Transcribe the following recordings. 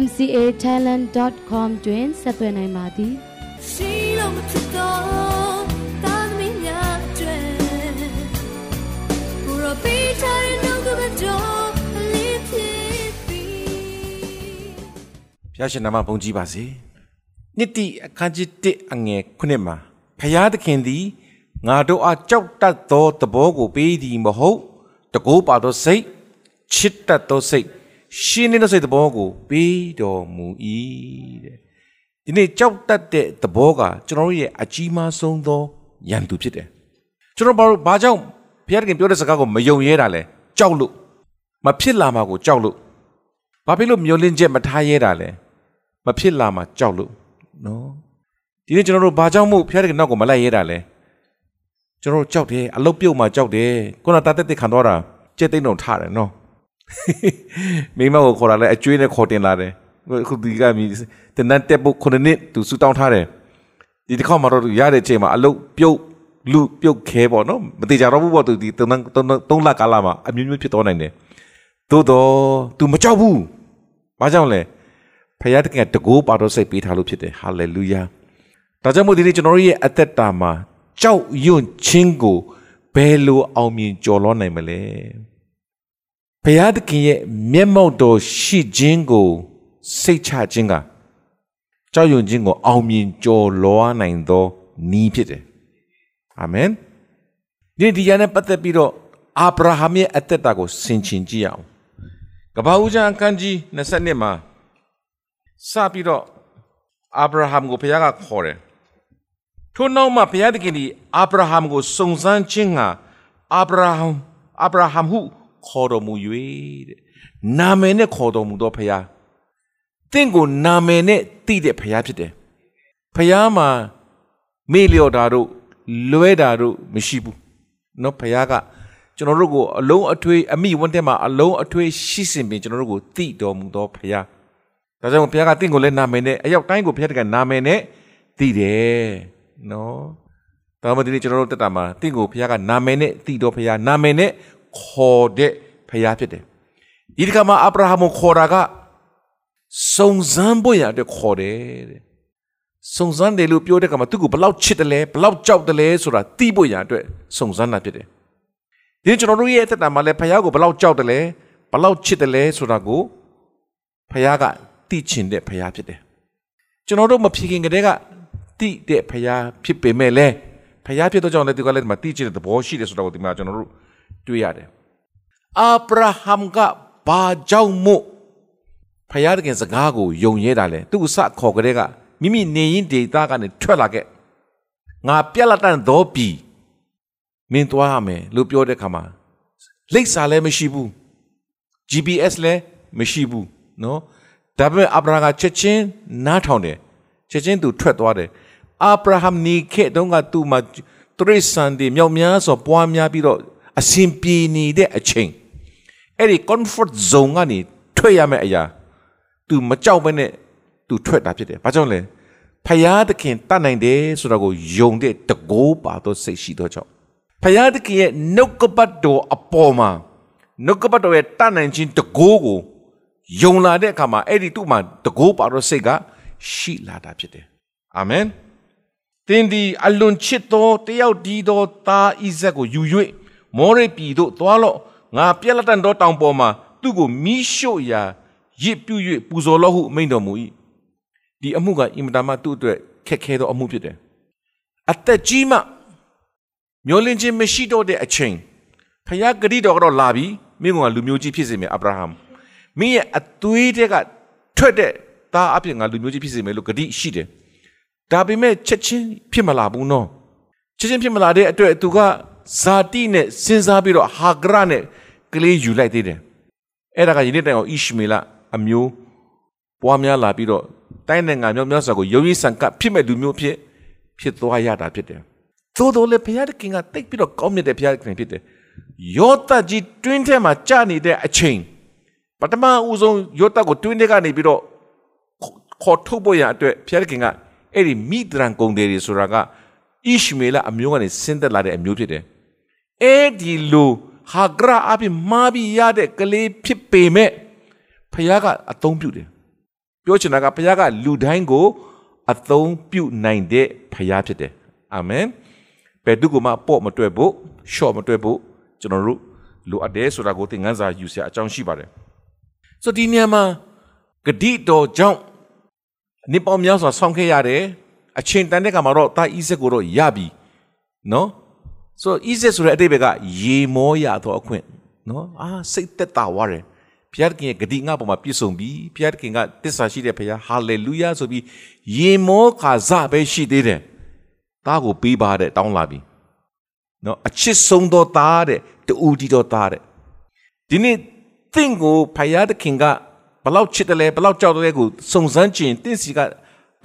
mcatalent.com တွင်ဆက်သွယ်နိုင်ပါသည်ရှိလို့မဖြစ်တော့တာသမီးများကျွဲဘူရောပေးချင်နှုတ်ကပတော်လေးဖြစ်ပြီးဖျားရှင်နာမဘုန်းကြီးပါစေနှစ်တိအခန်းကြီး1အငယ်ခုနှစ်မှာဖျားသခင်သည်ငါတို့အားကြောက်တတ်သောသဘောကိုပေးသည်မဟုတ်တကိုးပါသောစိတ်ချစ်တတ်သောစိတ် ရှင်းနေတဲ့စိတ်သဘောကိုပေးတော်မူ၏တဲ့ဒီနေ့ကြောက်တတ်တဲ့သဘောကကျွန်တော်တို့ရဲ့အကြီးမားဆုံးသောယန္တုဖြစ်တယ်ကျွန်တော်ဘာလို့ဘာကြောင့်ဘုရားသခင်ပြောတဲ့စကားကိုမယုံရဲတာလဲကြောက်လို့မဖြစ်လာမှာကိုကြောက်လို့ဘာဖြစ်လို့မျောလင့်ချက်မထားရဲတာလဲမဖြစ်လာမှာကြောက်လို့နော်ဒီနေ့ကျွန်တော်တို့ဘာကြောင့်မို့ဘုရားသခင်နောက်ကိုမလိုက်ရဲတာလဲကျွန်တော်တို့ကြောက်တယ်အလုတ်ပြုတ်မှကြောက်တယ်ခုနတာတက်တက်ခံတော့တာကြက်သိန်းတော့ထားတယ်နော် မိမကိုခေါ်လာလဲအကျွေးနဲ့ခေါ်တင်လာတယ်ခုဒီကမြည်တနတ်တက်ဖို့ခုနှစ်သူဆူတောင်းထားတယ်ဒီတစ်ခေါက်မှာတော့ရတဲ့အချိန်မှာအလုတ်ပြုတ်လူပြုတ်ခဲပေါ့နော်မတိကြတော့ဘူးပေါ့သူဒီသုံးသုံးလကာလမှာအမျိုးမျိုးဖြစ်သွားနိုင်တယ်သို့တော့ तू မကြောက်ဘူးဘာကြောင့်လဲဖခင်တကယ်တကိုးပါတော့စိတ်ပေးထားလို့ဖြစ်တယ်ဟာလေလုယာဒါကြောင့်မို့ဒီနေ့ကျွန်တော်ရဲ့အသက်တာမှာကြောက်ရွံ့ခြင်းကိုဘယ်လိုအောင်မြင်ကျော်လွှားနိုင်မလဲ ဘုရားသခင်ရဲ့မျက်မှောက်တော်ရှိခြင်းကိုစိတ်ချခြင်းကကြောက်ရွံ့ခြင်းကိုအောင်မြင်ကျော်လွှားနိုင်သောနည်းဖြစ်တယ်အာမင်ဒီဒီရနဲ့ပတ်သက်ပြီးတော့အာဗြဟံရဲ့အသက်တာကိုဆင်ခြင်ကြည့်အောင်ကပ္ပဦးကျမ်းအခန်းကြီး20မှာစပြီးတော့အာဗြဟံကိုဘုရားကခေါ်တယ်ထို့နောက်မှာဘုရားသခင်ဒီအာဗြဟံကိုစုံစမ်းခြင်းဟာအာဗြဟံအာဗြဟံဟု ခေါ်တော်မူ၍တဲ့နာမည်နဲ့ခေါ်တော်မူသောဘုရားတင့်ကိုနာမည်နဲ့သိတဲ့ဘုရားဖြစ်တယ်ဘုရားမှာမေ့လျော့တာတို့လွဲတာတို့မရှိဘူးเนาะဘုရားကကျွန်တော်တို့ကိုအလုံးအထွေးအမိဝန်းထဲမှာအလုံးအထွေးရှိစင်ပင်ကျွန်တော်တို့ကိုသိတော်မူသောဘုရားဒါကြောင့်ဘုရားကတင့်ကိုလည်းနာမည်နဲ့အရောက်တိုင်းကိုဘုရားတကနာမည်နဲ့သိတယ်နော်ဒါမှမဟုတ်ဒီကျွန်တော်တို့တက်တာမှာတင့်ကိုဘုရားကနာမည်နဲ့သိတော်ဘုရားနာမည်နဲ့ ခေါ်တဲ့ဖရားဖြစ်တယ်ဒီကမှာအာဗြဟံကိုခေါ်တာကစုံစမ်းဖို့ရတဲ့ခေါ်တယ်တဲ့စုံစမ်းတယ်လို့ပြောတဲ့ကမှာသူ့ကိုဘလောက်ချစ်တယ်လဲဘလောက်ကြောက်တယ်လဲဆိုတာသိဖို့ရအတွက်စုံစမ်းတာဖြစ်တယ်ဒီကျွန်တော်တို့ရဲ့အသက်တာမှာလည်းဖရားကိုဘလောက်ကြောက်တယ်လဲဘလောက်ချစ်တယ်လဲဆိုတာကိုဖရားကသိချင်တဲ့ဖရားဖြစ်တယ်ကျွန်တော်တို့မဖြစ်ခင်ကတည်းကသိတဲ့ဖရားဖြစ်ပေမဲ့လည်းဖရားဖြစ်တော့ကြောင့်လည်းဒီကလည်းဒီမှာသိချင်တဲ့သဘောရှိတယ်ဆိုတာကိုဒီမှာကျွန်တော်တို့ တွေ့ရတယ်အာဗြဟံကဘာကြောင့်မို့ဖယားတခင်စကားကိုယုံရဲတာလဲသူ့အစခေါ်ကလေးကမိမိနေရင်ဒေတာကနေထွက်လာခဲ့ငါပြက်လက်တန်သောပြီမင်းသွားရမယ်လို့ပြောတဲ့ခါမှာလိပ်စာလည်းမရှိဘူး GPS လည်းမရှိဘူးနော်ဒါပေမဲ့အာဗရာကချက်ချင်းနားထောင်တယ်ချက်ချင်းသူထွက်သွားတယ်အာဗြဟံနေခဲ့တုန်းကသူ့မှာတရိစံတွေမြောက်များစွာပွားများပြီးတော့ အစဉ်ပြေနေတဲ့အချိန်အဲ့ဒီ comfort zone ကနေထွက်ရမယ့်အရာ तू မကြောက်ဘဲနဲ့ तू ထွက်တာဖြစ်တယ်။ဘာကြောင့်လဲ။ဖယားသခင်တတ်နိုင်တယ်ဆိုတာကိုယုံတဲ့တကိုးပါသောစိတ်ရှိသောကြောင့်ဖယားသခင်ရဲ့နှုတ်ကပတ်တော်အပေါ်မှာနှုတ်ကပတ်တော်ရဲ့တတ်နိုင်ခြင်းတကိုးကိုယုံလာတဲ့အခါမှာအဲ့ဒီသူ့မှာတကိုးပါသောစိတ်ကရှိလာတာဖြစ်တယ်။အာမင်။သင်ဒီအလွန်ချစ်သောတယောက်ဒီသောသားဣဇက်ကိုယူ၍ မောရိပြည်သို့သွားလော့ငါပြက်လက်တန်သောတောင်ပေါ်မှာသူ့ကိုမိရှို့ရာရစ်ပြု၍ပူဇော်လော့ဟုမိန့်တော်မူ၏ဒီအမှုကအင်မတန်မှသူ့အတွက်ခက်ခဲသောအမှုဖြစ်တယ်အသက်ကြီးမှမျောလင့်ခြင်းမရှိတော့တဲ့အချိန်ဖခင်ဂရိတော်ကတော့လာပြီမင်းကလူမျိုးကြီးဖြစ်စေမယ်အာဗြဟံမင်းရဲ့အသွေးတွေကထွက်တဲ့သားအဖြစ်ငါလူမျိုးကြီးဖြစ်စေမယ်လို့ဂရိရှိတယ်ဒါပေမဲ့ချက်ချင်းဖြစ်မလာဘူးနော်ချက်ချင်းဖြစ်မလာတဲ့အတွက်သူက ဇာတိနဲ့စဉ်းစားပြီးတော့ဟာဂရနဲ့ကလေးယူလိုက်သေးတယ်အဲ့ဒါကယနေ့တိုင်အောင်ဣရှမေလအမျိုးပွားများလာပြီးတော့တိုင်းနိုင်ငံမျိုးများစွာကိုယုံကြည်ဆန်ကပ်ဖြစ်မဲ့လူမျိုးဖြစ်ဖြစ်သွားရတာဖြစ်တယ်သို့တော်လည်းဘုရားသခင်ကတိတ်ပြီးတော့ကောင်းမြတ်တဲ့ဘုရားသခင်ဖြစ်တယ်ယောသကြီးတွင်းထဲမှာကြာနေတဲ့အချိန်ပထမဦးဆုံးယောသကိုတွင်းထဲကနေပြီးတော့ခေါ်ထုတ်ဖို့ရအတွက်ဘုရားသခင်ကအဲ့ဒီမိဒရန်ကုံတယ်တွေဆိုတာကဣရှမေလအမျိုးကနေဆင်းသက်လာတဲ့အမျိုးဖြစ်တယ် အဲ့ဒီလိုဟာဂရာအပြင်မာပြီးရတဲ့ကလေးဖြစ်ပေမဲ့ဖခင်ကအသုံးပြုတယ်ပြောချင်တာကဖခင်ကလူတိုင်းကိုအသုံးပြုနိုင်တဲ့ဖခင်ဖြစ်တယ်အာမင်ဘယ်သူကမှပေါ့မတွက်ဖို့ရှော့မတွက်ဖို့ကျွန်တော်တို့လိုအပ်တယ်ဆိုတာကိုသင်ခန်းစာယူစရာအကြောင်းရှိပါတယ်ဆိုဒီနေရာမှာဂတိတော်ကြောင့်နေပေါင်းများစွာဆောင်းခဲ့ရတယ်အချိန်တန်တဲ့ကမှာတော့တာဣဇက်ကိုတော့ရပြီနော် ဆိုတော့ဣဇက်ဆိုတဲ့အတိတ်ဘက်ကရေမောရတော့အခွင့်နော်အာစိတ်သက်သာသွားတယ်ဘုရားခင်ရဲ့ဂတိငါပေါ်မှာပြည့်စုံပြီဘုရားခင်ကတစ္ဆာရှိတဲ့ဘုရားဟာလေလုယာဆိုပြီးရေမောခါစပဲရှိသေးတယ်သားကိုပေးပါတဲ့တောင်းလာပြီနော်အချစ်ဆုံးသောသားတဲ့တူတီတော်သားတဲ့ဒီနေ့သင်ကိုဘုရားသခင်ကဘလောက်ချစ်တယ်လဲဘလောက်ကြောက်တယ်လဲကိုစုံစမ်းခြင်းတင့်စီက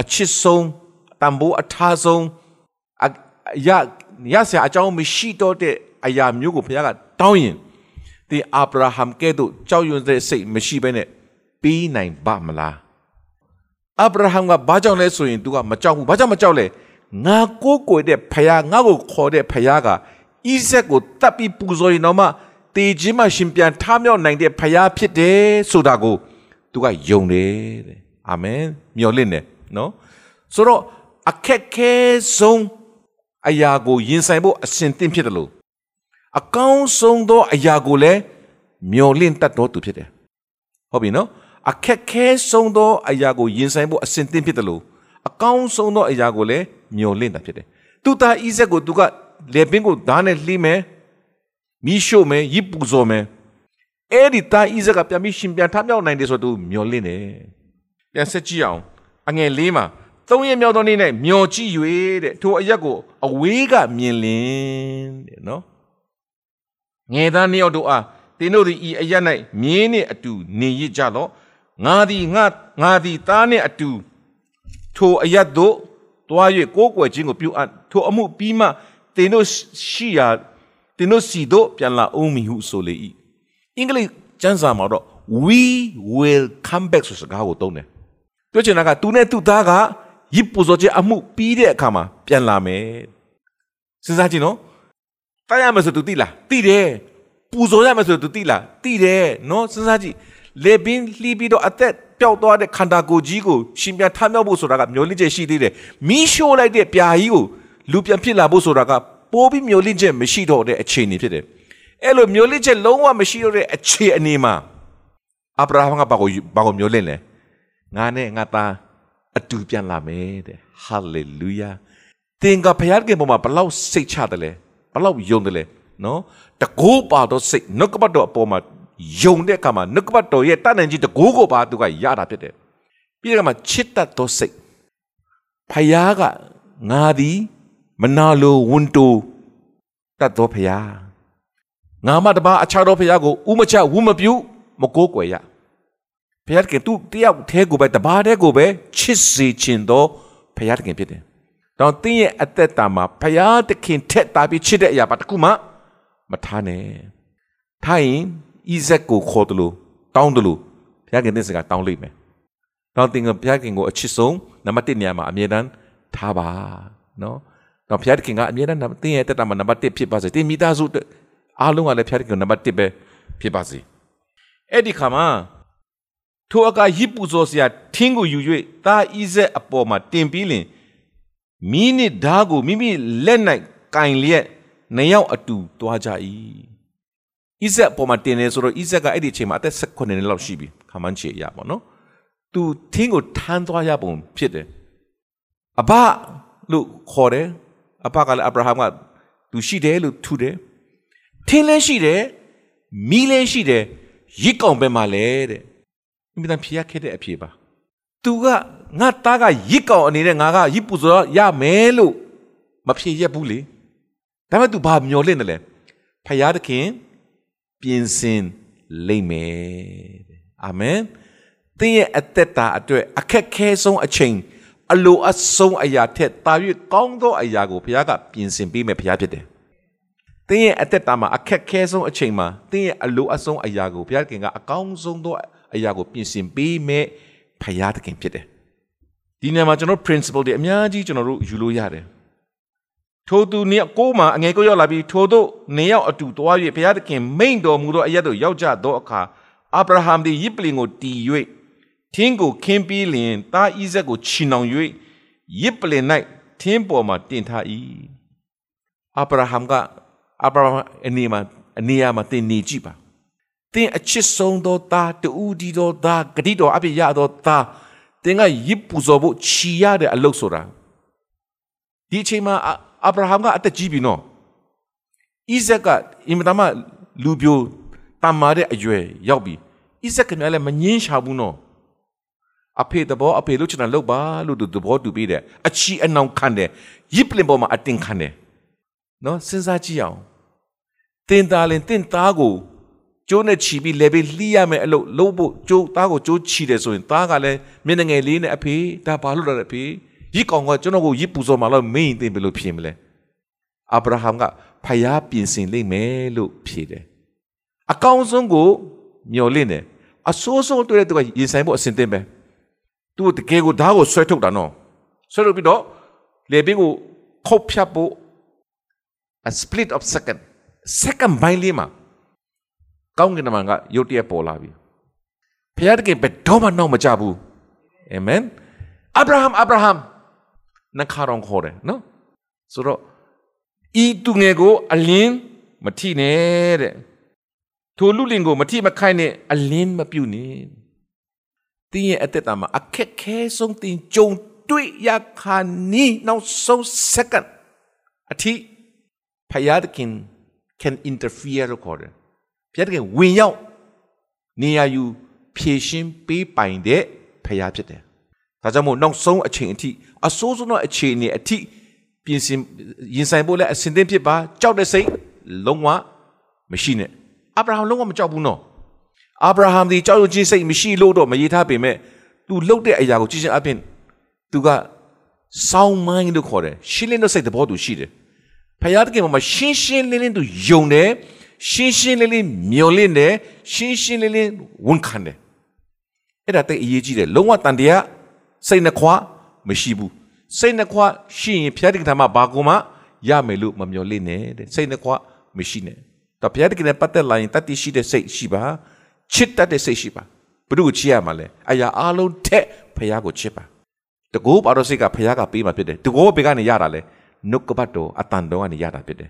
အချစ်ဆုံးတန်ဖိုးအထားဆုံးအရ ရဆရာအကြောင်းမရှိတော့တဲ့အရာမျိုးကိုဘုရားကတောင်းရင်ဒီအာဗြဟံကဲ့သို့ကြောက်ရွံ့တဲ့စိတ်မရှိဘဲနဲ့ပြီးနိုင်ပါမလားအာဗြဟံကဘာကြောင့်လဲဆိုရင် तू ကမကြောက်ဘူးဘာကြောင့်မကြောက်လဲငါကိုးကွယ်တဲ့ဖခင်ငါ့ကိုခေါ်တဲ့ဖခင်ကဣဇက်ကိုတပ်ပြီးပူဇော်ရင်တော့မှတေခြင်းမှရှင်ပြန်ထမြောက်နိုင်တဲ့ဖခင်ဖြစ်တယ်ဆိုတာကို तू ကယုံတယ်တဲ့အာမင်မျှော်လင့်တယ်နော်ဆိုတော့အခက်ခဲဆုံး အရာကိုရင်ဆိုင်ဖို့အစဉ်သင့်ဖြစ်တယ်လို့အကောင်းဆုံးသောအရာကိုလည်းမျော်လင့်တတ်တော်သူဖြစ်တယ်ဟုတ်ပြီနော်အခက်ခဲဆုံးသောအရာကိုရင်ဆိုင်ဖို့အစဉ်သင့်ဖြစ်တယ်လို့အကောင်းဆုံးသောအရာကိုလည်းမျော်လင့်တာဖြစ်တယ်သူသားဣဇက်ကိုသူကလေပင်ကိုဓာတ်နဲ့လှိမယ်မိရှို့မယ်ရစ်ပူဇော်မယ်အဲ့ဒီသားဣဇက်ကပြန်ပြီးရှင်ပြန်ထမြောက်နိုင်တယ်ဆိုတော့သူမျော်လင့်တယ်ပြန်ဆက်ကြည့်အောင်အငယ်လေးမှာ သုံးရမြောက်သောနေ့၌မျော်ကြည့်၍တဲ့ထိုအရက်ကိုအဝေးကမြင်လင်တဲ့နော်ငယ်သားနှစ်ယောက်တို့အားသင်တို့သည်ဤအရက်၌မြင်းနှင့်အတူနေရကြလော့ငါသည်ငါငါသည်သားနှင့်အတူထိုအရက်တို့တွား၍ကိုးကွယ်ခြင်းကိုပြုအပ်ထိုအမှုပြီးမှသင်တို့ရှိရာသင်တို့စီတို့ပြန်လာအောင်မီဟုဆိုလေ၏အင်္ဂလိပ်ကျမ်းစာမှာတော့ we will come back ဆိုစကားကိုသုံးတယ်ပြောချင်တာကသူနဲ့သူသားက ရစ်ပူဇော်ခြင်းအမှုပြီးတဲ့အခါမှာပြန်လာမယ်စဉ်းစားကြည့်နော်တိုက်ရမယ်ဆိုသူသိလားသိတယ်ပူဇော်ရမယ်ဆိုသူသိလားသိတယ်နော်စဉ်းစားကြည့်လေပင်လှီးပြီးတော့အသက်ပျောက်သွားတဲ့ခန္ဓာကိုယ်ကြီးကိုရှင်ပြန်ထမြောက်ဖို့ဆိုတာကမျောလင့်ချက်ရှိသေးတယ်မီးရှို့လိုက်တဲ့ပြာကြီးကိုလူပြန်ဖြစ်လာဖို့ဆိုတာကပိုးပြီးမျောလင့်ချက်မရှိတော့တဲ့အခြေအနေဖြစ်တယ်အဲ့လိုမျောလင့်ချက်လုံးဝမရှိတော့တဲ့အခြေအနေမှာအာဗြဟံကဘာကိုဘာကိုမျောလင့်လဲငါနဲ့ငါသား အတူပြန်လာမယ်တဲ့ဟာလေလုယာသင်ကဘုရားကပေါ်မှာဘလောက်စိတ်ချတယ်လဲဘလောက်ယုံတယ်လဲနော်တကိုးပါတော့စိတ်နှုတ်ကပတ်တော်အပေါ်မှာယုံတဲ့အခါမှာနှုတ်ကပတ်တော်ရဲ့တန်နိုင်ကြီးတကိုးကိုပါသူကရတာဖြစ်တယ်ပြီးတဲ့အခါမှာချစ်တတ်သောစိတ်ဖယားကငါသည်မနာလိုဝန်တိုတတ်သောဖယားငါမတပါအခြားသောဖယားကိုဥမချဝုမပြုမကိုးကွယ်ရ ဘုရားခင်သူတယောက်သေးကိုပဲတပါးသေးကိုပဲချစ်စေခြင်းတော့ဘုရားခင်ဖြစ်တယ်။တော့တင်းရဲ့အသက်တာမှာဘုရားသခင်ထက်တာပြီးချစ်တဲ့အရာပါတခုမှမထားနဲ့။ထားရင်ဣဇက်ကိုခေါ်တယ်လို့တောင်းတယ်လို့ဘုရားခင်တဲ့စကားတောင်းလိုက်မယ်။တော့တင်းကဘုရားခင်ကိုအချစ်ဆုံးနံပါတ်1နေရာမှာအမြဲတမ်းထားပါနော်။တော့ဘုရားခင်ကအမြဲတမ်းတင်းရဲ့အသက်တာမှာနံပါတ်1ဖြစ်ပါစေ။တင်းမိသားစုအားလုံးကလည်းဘုရားခင်နံပါတ်1ပဲဖြစ်ပါစေ။အဲ့ဒီခါမှာ ထိုအခါရစ်ပူဇော်စရာထင်းကိုယူ၍သားဣဇက်အပေါ်မှာတင်ပြီးလင်မိနစ်ဓာကိုမိမိလက်၌ကင်လျက်နှစ်ယောက်အတူသွားကြ၏ဣဇက်အပေါ်မှာတင်နေဆိုတော့ဣဇက်ကအဲ့ဒီအချိန်မှာအသက်16နှစ်လောက်ရှိပြီခမန်းချေရပါတော့သူထင်းကိုထမ်းသွားရပုံဖြစ်တယ်အဘလို့ခေါ်တယ်အဘကလည်းအဗြဟံကသူရှိတယ်လို့ထူတယ်ထင်းလည်းရှိတယ်မီးလည်းရှိတယ်ရစ်ကောင်ပဲမှာလဲတဲ့ အင်မတန်ဖြေရခဲ့တဲ့အဖြေပါသူကငါသားကရစ်ကောင်အနေနဲ့ငါကရစ်ပူဇော်ရမယ်လို့မဖြေရက်ဘူးလေဒါပေမဲ့ तू ဘာမျောလင့်တယ်လဲဖယားသခင်ပြင်ဆင်လိမ့်မယ်အာမင်သင်ရဲ့အသက်တာအတွက်အခက်ခဲဆုံးအချိန်အလိုအဆုံးအရာထက်တာ၍ကောင်းသောအရာကိုဘုရားကပြင်ဆင်ပေးမယ်ဘုရားဖြစ်တယ်။သင်ရဲ့အသက်တာမှာအခက်ခဲဆုံးအချိန်မှာသင်ရဲ့အလိုအဆုံးအရာကိုဘုရားခင်ကအကောင်းဆုံးသော အရာကိုပြင်ဆင်ပေးမယ်ဘုရားသခင်ဖြစ်တယ်။ဒီနေရာမှာကျွန်တော် principle တွေအများကြီးကျွန်တော်တို့ယူလို့ရတယ်။ထိုသူနေကိုမှအငယ်ကိုရောက်လာပြီးထိုတို့နေရောက်အတူတွား၍ဘုရားသခင်မိန့်တော်မူသောအရာတို့ရောက်ကြသောအခါအာဗြဟံသည်ယစ်ပလင်ကိုတီ၍ထင်းကိုခင်းပြီးလျင်သားဣဇက်ကိုချီနှောင်၍ယစ်ပလင်၌ထင်းပေါ်မှာတင်ထား၏အာဗြဟံကအာဗြဟံအနေမှာအနေယာမှာတင်နေကြည့်ပါ တင်အချစ်ဆုံးသောသားတူဒီသောသားဂတိတော်အပြည့်ရသောသားတင်ကယစ်ပူဇော်ဖို့ချီရတဲ့အလုပ်ဆိုတာဒီအချိန်မှာအာဗြဟံကအသက်ကြီးပြီနော်ဣဇက်ကအင်မတန်မှလူပြိုတမ်းမာတဲ့အရွယ်ရောက်ပြီဣဇက်ကလည်းမငင်းရှာဘူးနော်အဖေတဘောအဖေလို့ချင်တာလုပ်ပါလို့သူသဘောတူပြီးတယ်အချီအနောင်ခံတယ်ရစ်ပလင်ပေါ်မှာအတင်ခံတယ်နော်စဉ်းစားကြည့်အောင်တင်သားလင်တင်သားကို ကျိုးနဲ့ချီပြီးလေပြီးလှီးရမယ်အလုပ်လုပ်ဖို့ကျိုးသားကိုကျိုးချီတယ်ဆိုရင်သားကလည်းမျက်နှာငယ်လေးနဲ့အဖေဒါဘာလို့လဲအဖေရစ်ကောင်ကကျွန်တော်ကိုရစ်ပူစော်မှလို့မင်းတင်ဘယ်လိုဖြစ်မလဲအာဗြဟံကဖျားပြင်ဆင်လိမ့်မယ်လို့ဖြေတယ်အကောင်းဆုံးကိုမျှော်လင့်တယ်အဆိုးဆုံးတွေ့တဲ့သူကရင်ဆိုင်ဖို့အဆင်သင့်ပဲသူတကယ်ကိုဓာတ်ကိုဆွဲထုတ်တာနော်ဆွဲထုတ်ပြီးတော့လေဘင်းကိုခုတ်ဖြတ်ဖို့ a split of second second ဘိုင်းလေးမှာ ကောင်းကင်တမန်ကရုတ်တရက်ပေါ်လာပြီဖခင်တကယ်ဘယ်တော့မှနောက်မကြဘူးအာမင်အာဗြဟံအာဗြဟံနခါရောင်ခေါ်တယ်နော်ဆိုတော့ဤသူငယ်ကိုအလင်းမထိနဲ့တဲ့ထိုလူလင်ကိုမထိမခိုက်နဲ့အလင်းမပြုတ်နဲ့တင်းရဲ့အသက်တာမှာအခက်ခဲဆုံးတင်ကြုံတွေ့ရခါနီးနောက်ဆုံး second အထိဖယားခင် can interfere လို့ခေါ်တယ် ဘုရားသခင်ဝင်ရောက်နေရာယူဖြည့်ရှင်းပေးပိုင်တဲ့ဖခင်ဖြစ်တယ်။ဒါကြောင့်မို့နောက်ဆုံးအချိန်အထိအဆိုးဆုံးသောအချိန်အနည်းအထိပြင်ဆင်ရင်ဆိုင်ဖို့လည်းအစင်သင့်ဖြစ်ပါကြောက်တဲ့စိတ်လုံးဝမရှိနဲ့။အာဗြဟံလုံးဝမကြောက်ဘူးနော်။အာဗြဟံဒီကြောက်ရွံ့ခြင်းစိတ်မရှိလို့တော့မရေးထားပေမဲ့သူလှုပ်တဲ့အရာကိုကြည့်ချင်းအပြင်သူကစောင်းမိုင်းလို့ခေါ်တယ်။ရှင်းလင်းတဲ့စိတ်သဘောတူရှိတယ်။ဖခင်တကယ်မှာရှင်းရှင်းလင်းလင်းသူယုံတယ်။ ရှင်းရှင်းလင်းလင်းမျော်လင့်တယ်ရှင်းရှင်းလင်းလင်းဝန်ခံတယ်အဲ့ဒါတိတ်အရေးကြီးတယ်လုံးဝတန်တရားစိတ်နှခွာမရှိဘူးစိတ်နှခွာရှိရင်ဖယားတကယ်မှာဘာကူမှရမယ်လို့မမျော်လင့်နဲ့တဲ့စိတ်နှခွာမရှိနဲ့တော့ဘုရားတကယ်နဲ့ပတ်သက်လာရင်တတ်သိရှိတဲ့စိတ်ရှိပါချစ်တတ်တဲ့စိတ်ရှိပါဘုရုကိုချစ်ရမှာလဲအရာအလုံးထက်ဘုရားကိုချစ်ပါတကောပါတော့စိတ်ကဘုရားကပေးမှာဖြစ်တယ်တကောဘေကနေရတာလဲနှုတ်ကပတ်တော်အတန်တော်ကနေရတာဖြစ်တယ်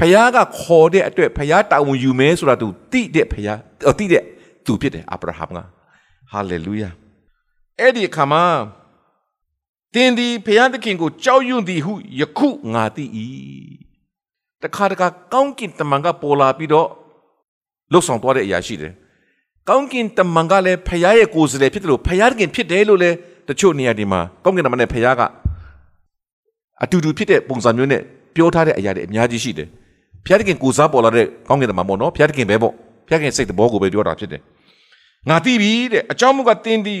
ဘုရားကခေါ်တဲ့အတွက်ဘုရားတာဝန်ယူမယ်ဆိုတာ तू တိတဲ့ဘုရားတိတဲ့ तू ဖြစ်တယ်အာဗြဟံကဟာလေလုယာအဲ့ဒီအခါမှာတင်းဒီဘုရားသခင်ကိုကြောက်ရွံ့သည်ဟုယခုငါသိ၏တခါတခါကောင်းကင်တမန်ကပေါ်လာပြီးတော့လှုပ်ဆောင်သွားတဲ့အရာရှိတယ်။ကောင်းကင်တမန်ကလည်းဖခင်ရဲ့ကိုယ်စားလှယ်ဖြစ်တယ်လို့ဖခင်ဖြစ်တယ်လို့လည်းတချို့နေရာဒီမှာကောင်းကင်တမန်နဲ့ဖခင်ကအတူတူဖြစ်တဲ့ပုံစံမျိုးနဲ့ပြောထားတဲ့အရာတွေအများကြီးရှိတယ်။ ဖခင်ကိုစားပေါ်လာတဲ့ကောင်းကင်တမန်ပေါ့နော်။ဖခင်ပဲပေါ့။ဖခင်စိတ်တဘောကိုပဲပြောတာဖြစ်တယ်။ငါသိပြီတဲ့အကြောင်းမူကတင်းဒီ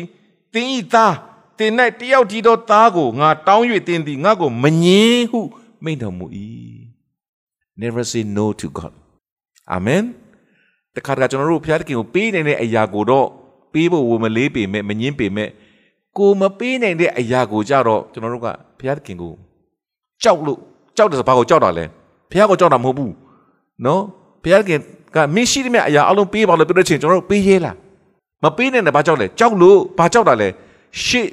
တင်းဤသားတင်း၌တယောက်ဒီတော့သားကိုငါတောင်း၍တင်းဒီငါကိုမငင်းဟုမိန့်တော်မူ၏။ never say no to God amen တခါတခါကျွန်တော်တို့ဘုရားသခင်ကိုပေးနိုင်တဲ့အရာကိုတော့ပေးဖို့ဝမလေးပေမဲ့မငင်းပေမဲ့ကိုမပေးနိုင်တဲ့အရာကိုကြတော့ကျွန်တော်တို့ကဘုရားသခင်ကိုကြောက်လို့ကြောက်တယ်ဆိုဘာကိုကြောက်တာလဲ ဘုရားကိုကြောက်တာမဟုတ်ဘူးနော်ဘုရားသခင်ကမင်းရှိတဲ့အရာအလုံးပေးပါလို့ပြောတဲ့ချိန်ကျွန်တော်တို့ပေးရဲလားမပေးနိုင်တဲ့ဘာကြောက်လဲကြောက်လို့ဘာကြောက်တာလဲရှေ့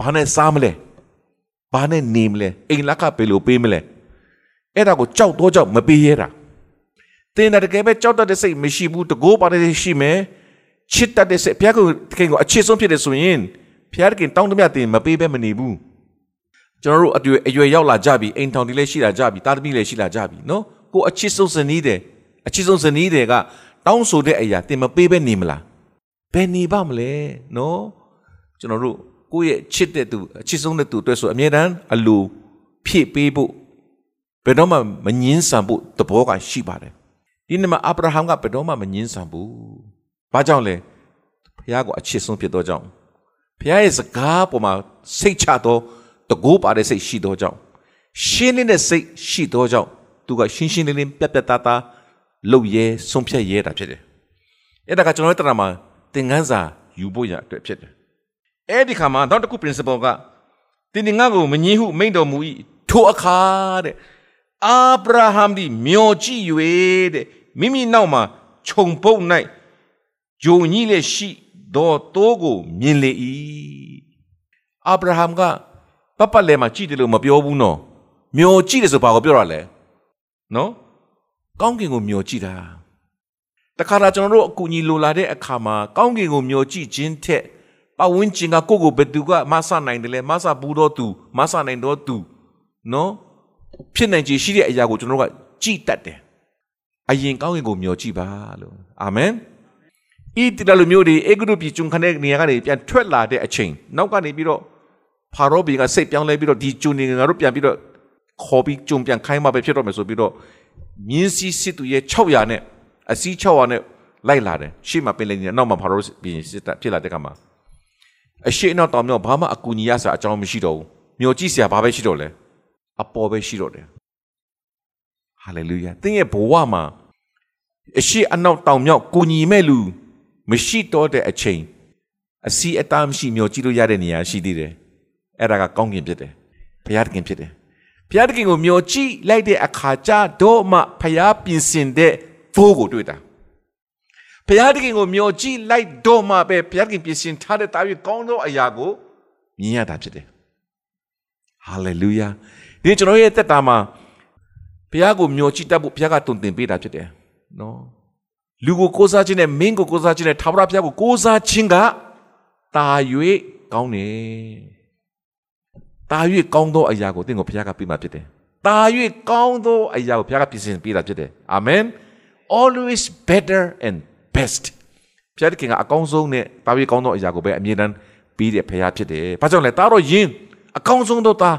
ဘာနဲ့စားမလဲဘာနဲ့နေမလဲအိမ်လက်ကဘယ်လိုပေးမလဲအဲ့ဒါကိုကြောက်တော့ကြောက်မပေးရတာတင်တယ်တကယ်ပဲကြောက်တတ်တဲ့စိတ်မရှိဘူးတကိုးပါတဲ့ရှိမယ်ချစ်တတ်တဲ့စိတ်ဘုရားကိုတကယ်ကိုအချစ်ဆုံးဖြစ်တယ်ဆိုရင်ဘုရားကတောင်းတမြတင်မပေးဘဲမနေဘူး ကျွန်တော်တို့အတွေ့အရွယ်ရောက်လာကြပြီအိမ်ထောင်တွေလည်းရှိလာကြပြီတာသမီလည်းရှိလာကြပြီနော်ကိုအချစ်ဆုံးဇနီးတယ်အချစ်ဆုံးဇနီးတယ်ကတောင်းဆိုတဲ့အရာတင်မပေးဘဲနေမလားဘယ်နေပါမလဲနော်ကျွန်တော်တို့ကိုယ့်ရဲ့ချစ်တဲ့သူအချစ်ဆုံးတဲ့သူအတွက်ဆိုအမြဲတမ်းအလိုဖြည့်ပေးဖို့ဘယ်တော့မှမငင်းဆန်ဖို့သဘောကရှိပါတယ်ဒီနေ့မှာအာဗြဟံကဘယ်တော့မှမငင်းဆန်ဘူးဘာကြောင့်လဲဖဘုရားကိုအချစ်ဆုံးဖြစ်သောကြောင့်ဘုရားရဲ့စကားပေါ်မှာစိတ်ချသော တကိုးပါတဲ့စိတ်ရှိသောကြောင့်ရှင်းလင်းတဲ့စိတ်ရှိသောကြောင့်သူကရှင်းရှင်းလင်းလင်းပြတ်ပြတ်သားသားလုပ်ရဲဆုံးဖြတ်ရဲတာဖြစ်တယ်အဲ့ဒါကကျွန်တော်တို့တရမှာသင်ခန်းစာယူဖို့ရအတွက်ဖြစ်တယ်အဲ့ဒီခါမှာနောက်တစ်ခု principle ကတင်းငါကိုမငြင်းဟုမိန့်တော်မူ၏ထိုအခါတဲ့အာဗြဟံဒီမျောကြည့်၍တဲ့မိမိနောက်မှာခြုံပုတ်၌ဂျုံကြီးလည်းရှိတော့တိုးကိုမြင်လေ၏အာဗြဟံက ပပလည်းမှာကြည့်တယ်လို့မပြောဘူးနော်မျောကြည့်တယ်ဆိုဘာကိုပြောရလဲနော်ကောင်းကင်ကိုမျောကြည့်တာတခါတကျွန်တော်တို့အကူအညီလိုလာတဲ့အခါမှာကောင်းကင်ကိုမျောကြည့်ခြင်းထက်ပတ်ဝန်းကျင်ကကိုယ့်ကိုဘယ်သူကမဆနိုင်တယ်လဲမဆဘူးတော့သူမဆနိုင်တော့သူနော်ဖြစ်နိုင်ခြေရှိတဲ့အရာကိုကျွန်တော်တို့ကကြည်တတ်တယ်အရင်ကောင်းကင်ကိုမျှော်ကြည့်ပါလို့အာမင်ဤတရလူမျိုးတွေအေဂရုပြည်ကျွန်းခနဲ့နေရာကနေပြန်ထွက်လာတဲ့အချိန်နောက်ကနေပြီးတော့ ဖာရောဘီကစိတ်ပြောင်းလဲပြီးတော့ဒီကျွန်းနေငါတို့ပြန်ပြီးတော့ခေါ်ပြီးကျွန်းပြန်ခိုင်းမှပဲဖြစ်တော့မယ်ဆိုပြီးတော့မြင်းစည်းစစ်သူရဲ့600နဲ့အစီး600နဲ့လိုက်လာတယ်ရှေ့မှာပင်လယ်နေနောက်မှာဖာရောဘီစစ်တပ်ဖြစ်လာတဲ့ကမှာအရှိအနောက်တောင်မြောက်ဘာမှအကူအညီရစရာအကြောင်းမရှိတော့ဘူးမျောကြည့်စရာဘာပဲရှိတော့လဲအပေါ်ပဲရှိတော့တယ်ဟာလေလုယာသင်ရဲ့ဘဝမှာအရှိအနောက်တောင်မြောက်ကိုညီမဲ့လူမရှိတော့တဲ့အချိန်အစီအတားမရှိမျောကြည့်လို့ရတဲ့နေရာရှိသေးတယ် အဲ့ဒါကကောင်းကင်ဖြစ်တယ်ဘုရားသခင်ဖြစ်တယ်ဘုရားသခင်ကိုမျောကြည့်လိုက်တဲ့အခါကျတော့မှဘုရားပြင်ဆင်တဲ့ဘိုးကိုတွေ့တာဘုရားသခင်ကိုမျောကြည့်လိုက်တော့မှပဲဘုရားသခင်ပြင်ဆင်ထားတဲ့တာ၍ကောင်းသောအရာကိုမြင်ရတာဖြစ်တယ်ဟာလေလုယာဒီကျွန်တော်ရဲ့တက်တာမှာဘုရားကိုမျှော်ကြည့်တတ်ဖို့ဘုရားကတုံသင်ပေးတာဖြစ်တယ်နော်လူကိုကိုးစားခြင်းနဲ့မင်းကိုကိုးစားခြင်းနဲ့ထာဝရဘုရားကိုကိုးစားခြင်းကတာ၍ကောင်းတယ် တာ၍ကောင်းသောအရာကိုသင်ကိုဘုရားကပေးမှာဖြစ်တယ်တာ၍ကောင်းသောအရာကိုဘုရားကပြင်ဆင်ပေးတာဖြစ်တယ်အာမင် always better and best ဘုရားခင်ကအကောင်းဆုံးနဲ့တာ၍ကောင်းသောအရာကိုပဲအမြဲတမ်းပေးတဲ့ဘုရားဖြစ်တယ်ဘာကြောင့်လဲတာတော့ယင်အကောင်းဆုံးသောသား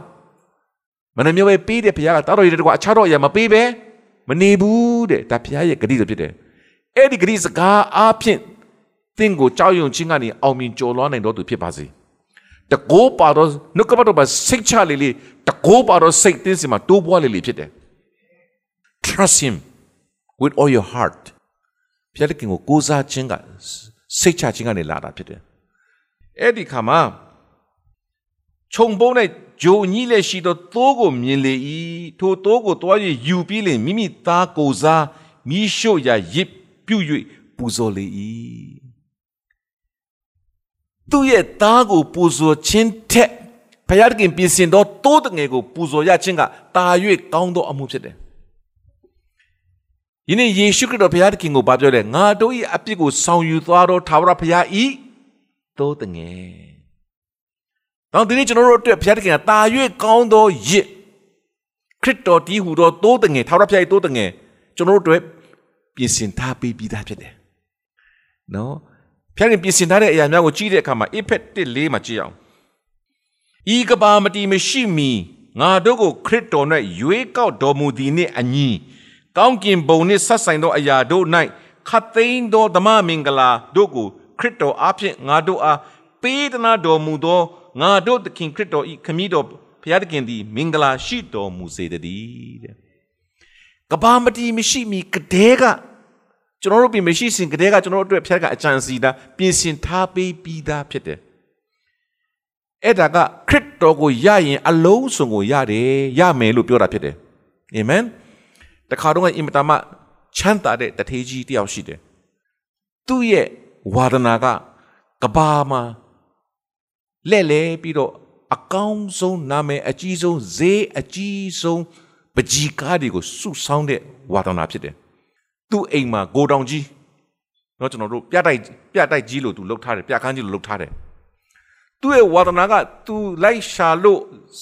မနှမျိုးပဲပေးတယ်ဘုရားကတာတော်ရည်တကွာအခြားတော့အရာမပေးပဲမနေဘူးတဲ့ဒါဘုရားရဲ့ဂရုတော်ဖြစ်တယ်အဲ့ဒီဂရုစကားအားဖြင့်သင်ကိုကြောက်ရွံ့ခြင်းကနေအောင်မြင်ကျော်လွှားနိုင်တော်သူဖြစ်ပါစေ တကိုးပါတော့နှုတ်ကပတ်တော်မှာစိတ်ချလေလေတကိုးပါတော့စိတ်တင်းစီမှာတိုးပွားလေလေဖြစ်တယ် trust him with all your heart ဘုရားခင်ကိုကိုးစားခြင်းကစိတ်ချခြင်းကနေလာတာဖြစ်တယ်အဲ့ဒီခါမှာခြုံပုံးနဲ့ဂျိုညီးလက်ရှိသောသိုးကိုမြင်လေ၏ထိုသိုးကိုတွား၍ယူပြီးလင်မိမိသားကိုစားမိရှို့ရာရစ်ပြုတ်၍ပူဇော်လေ၏ သူရဲ့သားကိုပူဇော်ခြင်းထက်ဘုရားခင်ပြင်ဆင်သောတိုးတငယ်ကိုပူဇော်ရခြင်းကတာ၍ကောင်းသောအမှုဖြစ်တယ်ယနေ့ယေရှုခရစ်တော်ဘုရားသခင်ကိုဘာပြောလဲငါတို့၏အပြစ်ကိုဆောင်ယူသွားသောထာဝရဘုရား၏တိုးတငယ်တော့ဒီနေ့ကျွန်တော်တို့အတွက်ဘုရားသခင်ကတာ၍ကောင်းသောရစ်ခရစ်တော်ဒီဟူသောတိုးတငယ်ထာဝရဘုရား၏တိုးတငယ်ကျွန်တော်တို့အတွက်ပြင်ဆင်ထားပေးပြီးသားဖြစ်တယ်။နော် ဘုရားခင်ပြင်ဆင်ထားတဲ့အရာများကိုကြည့်တဲ့အခါမှာအဖက်1လေးမှာကြည့်အောင်ဤကဘာမတီမရှိမီငါတို့ကိုခရစ်တော်၌ရွေးကောက်တော်မူသည်နှင့်အညီကောင်းကင်ဘုံနှင့်ဆက်ဆိုင်သောအရာတို့၌ခတ်သိမ်းသောဓမ္မမင်္ဂလာတို့ကိုခရစ်တော်အားဖြင့်ငါတို့အားပေးသနာတော်မူသောငါတို့သခင်ခရစ်တော်ဤခမည်းတော်ဘုရားသခင်သည်မင်္ဂလာရှိတော်မူစေတည်းတဲ့ကဘာမတီမရှိမီကတဲ့က ကျွန်တော်တို့ပြင်မရှိစင်ကတဲ့ကကျွန်တော်တို့အတွက်ဘုရားကအကြံစီတာပြင်ဆင်ထားပေးပြီးသားဖြစ်တယ်အဲ့ဒါကခရစ်တော်ကိုရရင်အလုံးစုံကိုရတယ်ရမယ်လို့ပြောတာဖြစ်တယ်အာမင်တခါတော့အင်မတန်မှချမ်းသာတဲ့တထေးကြီးတယောက်ရှိတယ်သူ့ရဲ့ဝါဒနာကကဘာမှာလဲ့လဲပြီးတော့အကောင်းဆုံးနာမည်အကြီးဆုံးဈေးအကြီးဆုံးပကြီးကားတွေကိုစုဆောင်းတဲ့ဝါဒနာဖြစ်တယ် သူ့အိမ်မှာဂိုတောင်ကြီးเนาะကျွန်တော်တို့ပြတိုက်ပြတိုက်ကြီးလို့သူလှုပ်ထားတယ်ပြခန်းကြီးလို့လှုပ်ထားတယ်သူ့ရဲ့ဝါဒနာကသူလိုက်ရှာလို့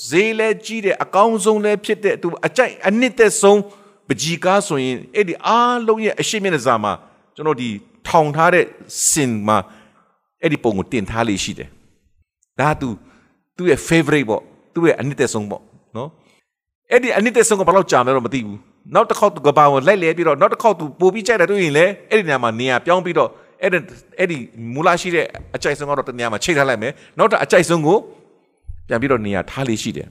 ဈေးလဲကြီးတဲ့အကောင်းဆုံးလဲဖြစ်တဲ့သူအကြိုက်အနှစ်သက်ဆုံးပကြီးကားဆိုရင်အဲ့ဒီအားလုံးရဲ့အရှိမျက်နှာစာမှာကျွန်တော်ဒီထောင်ထားတဲ့စင်မှာအဲ့ဒီပုံကိုတင်ထားလေးရှိတယ်ဒါသူသူ့ရဲ့ favorite ပေါ့သူ့ရဲ့အနှစ်သက်ဆုံးပေါ့နော်အဲ့ဒီအနှစ်သက်ဆုံးကဘာလို့ကြာမလဲတော့မသိဘူး နောက်တစ်ခေါက်သူကဘာဝင်လိုက်လဲပြီးတော့နောက်တစ်ခေါက်သူပို့ပြီးကြိုက်တယ်တွေ့ရင်လေအဲ့ဒီနေရာမှာနေရာပြောင်းပြီးတော့အဲ့ဒါအဲ့ဒီမူလရှိတဲ့အကြိုက်ဆုံးကတော့တနေရာမှာချိန်ထားလိုက်မယ်နောက်တော့အကြိုက်ဆုံးကိုပြန်ပြီးတော့နေရာထားလေးရှိတယ်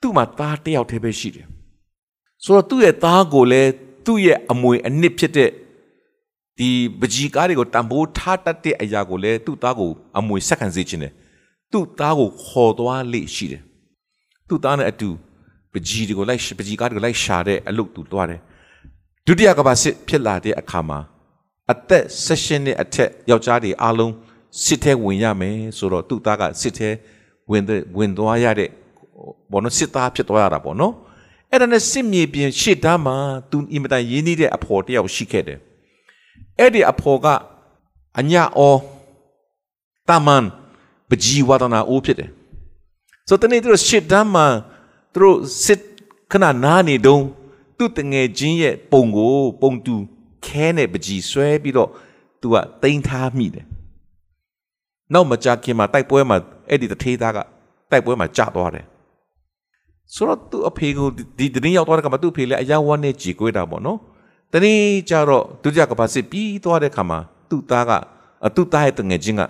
သူ့မှာသားတစ်ယောက်တည်းပဲရှိတယ်ဆိုတော့သူ့ရဲ့သားကိုလည်းသူ့ရဲ့အမွေအနှစ်ဖြစ်တဲ့ဒီပကြီးကားတွေကိုတံပိုးထားတတ်တဲ့အရာကိုလည်းသူ့သားကိုအမွေဆက်ခံစေခြင်းတယ်သူ့သားကိုခေါ်သွားလေရှိတယ်သူ့သားနဲ့အတူ ပကြီးတွေကိုလိုက်ပကြီးကားတွေကိုလိုက်ရှာတဲ့အလုပ်သူတွားတယ်ဒုတိယကမ္ဘာစစ်ဖြစ်လာတဲ့အခါမှာအသက်16နှစ်အထက်ယောက်ျားတွေအားလုံးစစ်ထဲဝင်ရမယ်ဆိုတော့သူ့သားကစစ်ထဲဝင်ဝင်သွားရတဲ့ဘောနော်စစ်သားဖြစ်သွားရတာပေါ့နော်အဲ့ဒါနဲ့စစ်မြေပြင်ရှေ့တန်းမှာသူအင်မတန်ရင်းနှီးတဲ့အဖော်တယောက်ရှိခဲ့တယ်အဲ့ဒီအဖော်ကအညာအောတာမန်ပကြီးဝဒနာအိုးဖြစ်တယ်ဆိုတော့တနေ့သူတို့ရှစ်တန်းမှာ သူတို့စစ်ခဏနားနေတုံးသူ့တငယ်ချင်းရဲ့ပုံကိုပုံတူခဲနဲ့ပကြီးဆွဲပြီးတော့သူကတိမ့်ထားမိတယ်နောက်မကြခင်မှာတိုက်ပွဲမှာအဲ့ဒီတထေးသားကတိုက်ပွဲမှာကြာသွားတယ်ဆိုတော့သူ့အဖေကိုဒီတရင်ရောက်သွားတဲ့ခါမှာသူ့အဖေလည်းအယောင်ဝမ်းနဲ့ကြည်ကွေးတာပေါ့နော်တနေ့ကျတော့ဒုတိယကမ္ဘာစစ်ပြီးသွားတဲ့ခါမှာသူ့သားကသူ့သားရဲ့တငယ်ချင်းက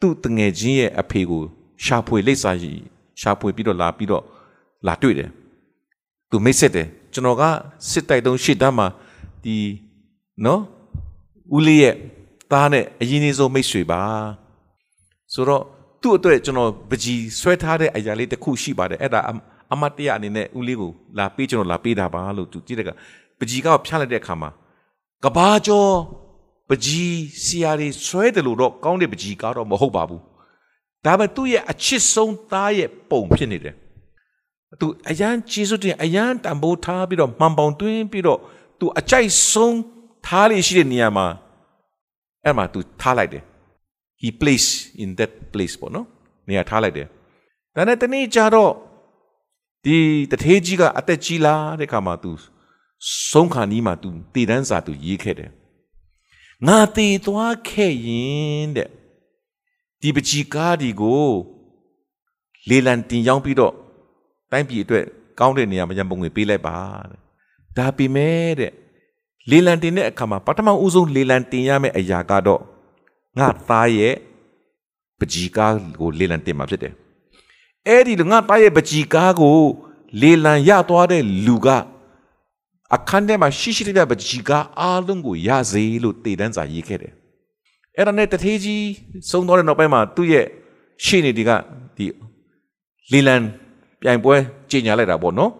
သူ့တငယ်ချင်းရဲ့အဖေကိုရှာဖွေလိပ်စာရီရှာဖွေပြီးတော့လာပြီးတော့ လာတွေ့တယ်သူမိတ်ဆက်တယ်ကျွန်တော်ကစစ်တိုက်တုံးရှစ်တန်းမှာဒီနော်ဦးလေးရဲ့သားနဲ့အရင်အဆုံးမိတ်ဆွေပါဆိုတော့သူ့အတွက်ကျွန်တော်ပကြီးဆွဲထားတဲ့အရာလေးတစ်ခုရှိပါတယ်အဲ့ဒါအမတ်တရအနေနဲ့ဦးလေးကိုလာပေးကျွန်တော်လာပေးတာပါလို့သူကြည့်တဲ့ကပကြီးကဖြန့်လိုက်တဲ့အခါမှာကဘာကျော်ပကြီးစီယာတွေဆွဲတယ်လို့တော့ကောင်းတဲ့ပကြီးကတော့မဟုတ်ပါဘူးဒါပေမဲ့သူ့ရဲ့အချစ်ဆုံးသားရဲ့ပုံဖြစ်နေတယ် သူအရန်ကျေးဇူးတင်အရန်တန်ဖိုးထားပြီးတော့မှန်ပေါင်သွင်းပြီးတော့သူအကြိုက်ဆုံးထားလေရှိတဲ့နေရာမှာအဲ့မှာသူထားလိုက်တယ် he place in that place ပေါ့နော်နေရာထားလိုက်တယ်ဒါနဲ့တနေ့ကျတော့ဒီတထေးကြီးကအသက်ကြီးလာတဲ့ခါမှာသူဆုံးခါနီးမှာသူတည်တန်းစာသူရေးခဲ့တယ်ငါတည်သွားခဲ့ရင်တဲ့ဒီပကြီးကားဒီကိုလေလံတင်ရောက်ပြီးတော့ တိုင်းပြည်အတွက်ကောင်းတဲ့နေရာမှာရံပုံငွေပေးလိုက်ပါတဲ့ဒါပေမဲ့တဲ့လေလံတင်တဲ့အခါမှာပထမဦးဆုံးလေလံတင်ရမယ့်အရာကတော့ငါသားရဲ့ပကြီးကားကိုလေလံတင်မှာဖြစ်တယ်အဲ့ဒီငါသားရဲ့ပကြီးကားကိုလေလံရသွားတဲ့လူကအခန်းထဲမှာရှိရှိတဲ့ပကြီးကားအားလုံးကိုရစေလို့တည်တန်းစာရေးခဲ့တယ်အဲ့ဒါနဲ့တထေးကြီးဆုံးသွားတဲ့နောက်ပိုင်းမှာသူ့ရဲ့ရှေ့နေတွေကဒီလေလံ ပြိုင်ပွဲကြီးညာလိုက်တာပေါ့နော်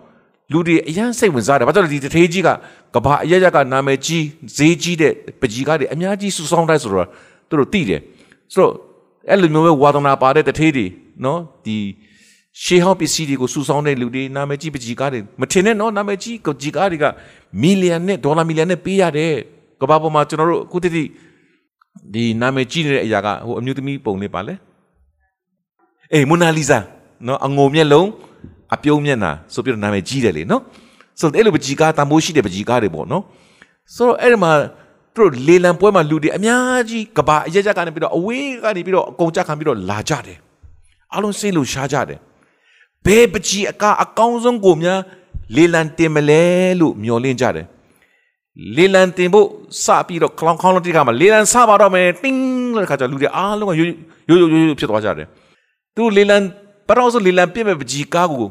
လူတွေအရန်စိတ်ဝင်စားတယ်ဘာကြောင့်လဲဒီတထေးကြီးကကဘာအရရကနာမည်ကြီးဈေးကြီးတဲ့ပကြီးကားတွေအများကြီးစုဆောင်းတိုင်းဆိုတော့သူတို့သိတယ်ဆိုတော့အဲ့လိုမျိုးပဲဝါသနာပါတဲ့တထေးတွေနော်ဒီရှေးဟောင်းပစ္စည်းတွေကိုစုဆောင်းတဲ့လူတွေနာမည်ကြီးပကြီးကားတွေမထင်နဲ့နော်နာမည်ကြီးပကြီးကားတွေကမီလီယံနဲ့ဒေါ်လာမီလီယံနဲ့ပေးရတယ်ကဘာပေါ်မှာကျွန်တော်တို့အခုတည်းဒီနာမည်ကြီးနေတဲ့အရာကဟိုအမျိုးသမီးပုံလေးပါလေအေးမိုနာလီဇာနော်အငုံမျက်လုံး အပြုံးမျက်နှာဆိုပြီးတော့နာမည်ကြီးတယ်လေနော်ဆိုတော့အဲ့လိုပကြီးကားတန်ဖိုးရှိတဲ့ပကြီးကားတွေပေါ့နော်ဆိုတော့အဲ့ဒီမှာသူတို့လေလံပွဲမှာလူတွေအများကြီးကဘာအရက်ရက်ကနေပြီးတော့အဝေးကနေပြီးတော့အကုန်ကြခံပြီးတော့လာကြတယ်အလုံးစိတ်လို့ရှားကြတယ်ဘယ်ပကြီးအကအကောင်းဆုံးကိုများလေလံတင်မလဲလို့မျှော်လင့်ကြတယ်လေလံတင်ဖို့စပြီးတော့ခေါင်းခေါင်းလုံးတိကမှာလေလံစပါတော့မယ်တင်းလို့ခါကျလူတွေအားလုံးကရိုးရိုးရိုးရိုးဖြစ်သွားကြတယ်သူလေလံပရောဆိုလေလံပြည့်မဲ့ပကြီးကားကို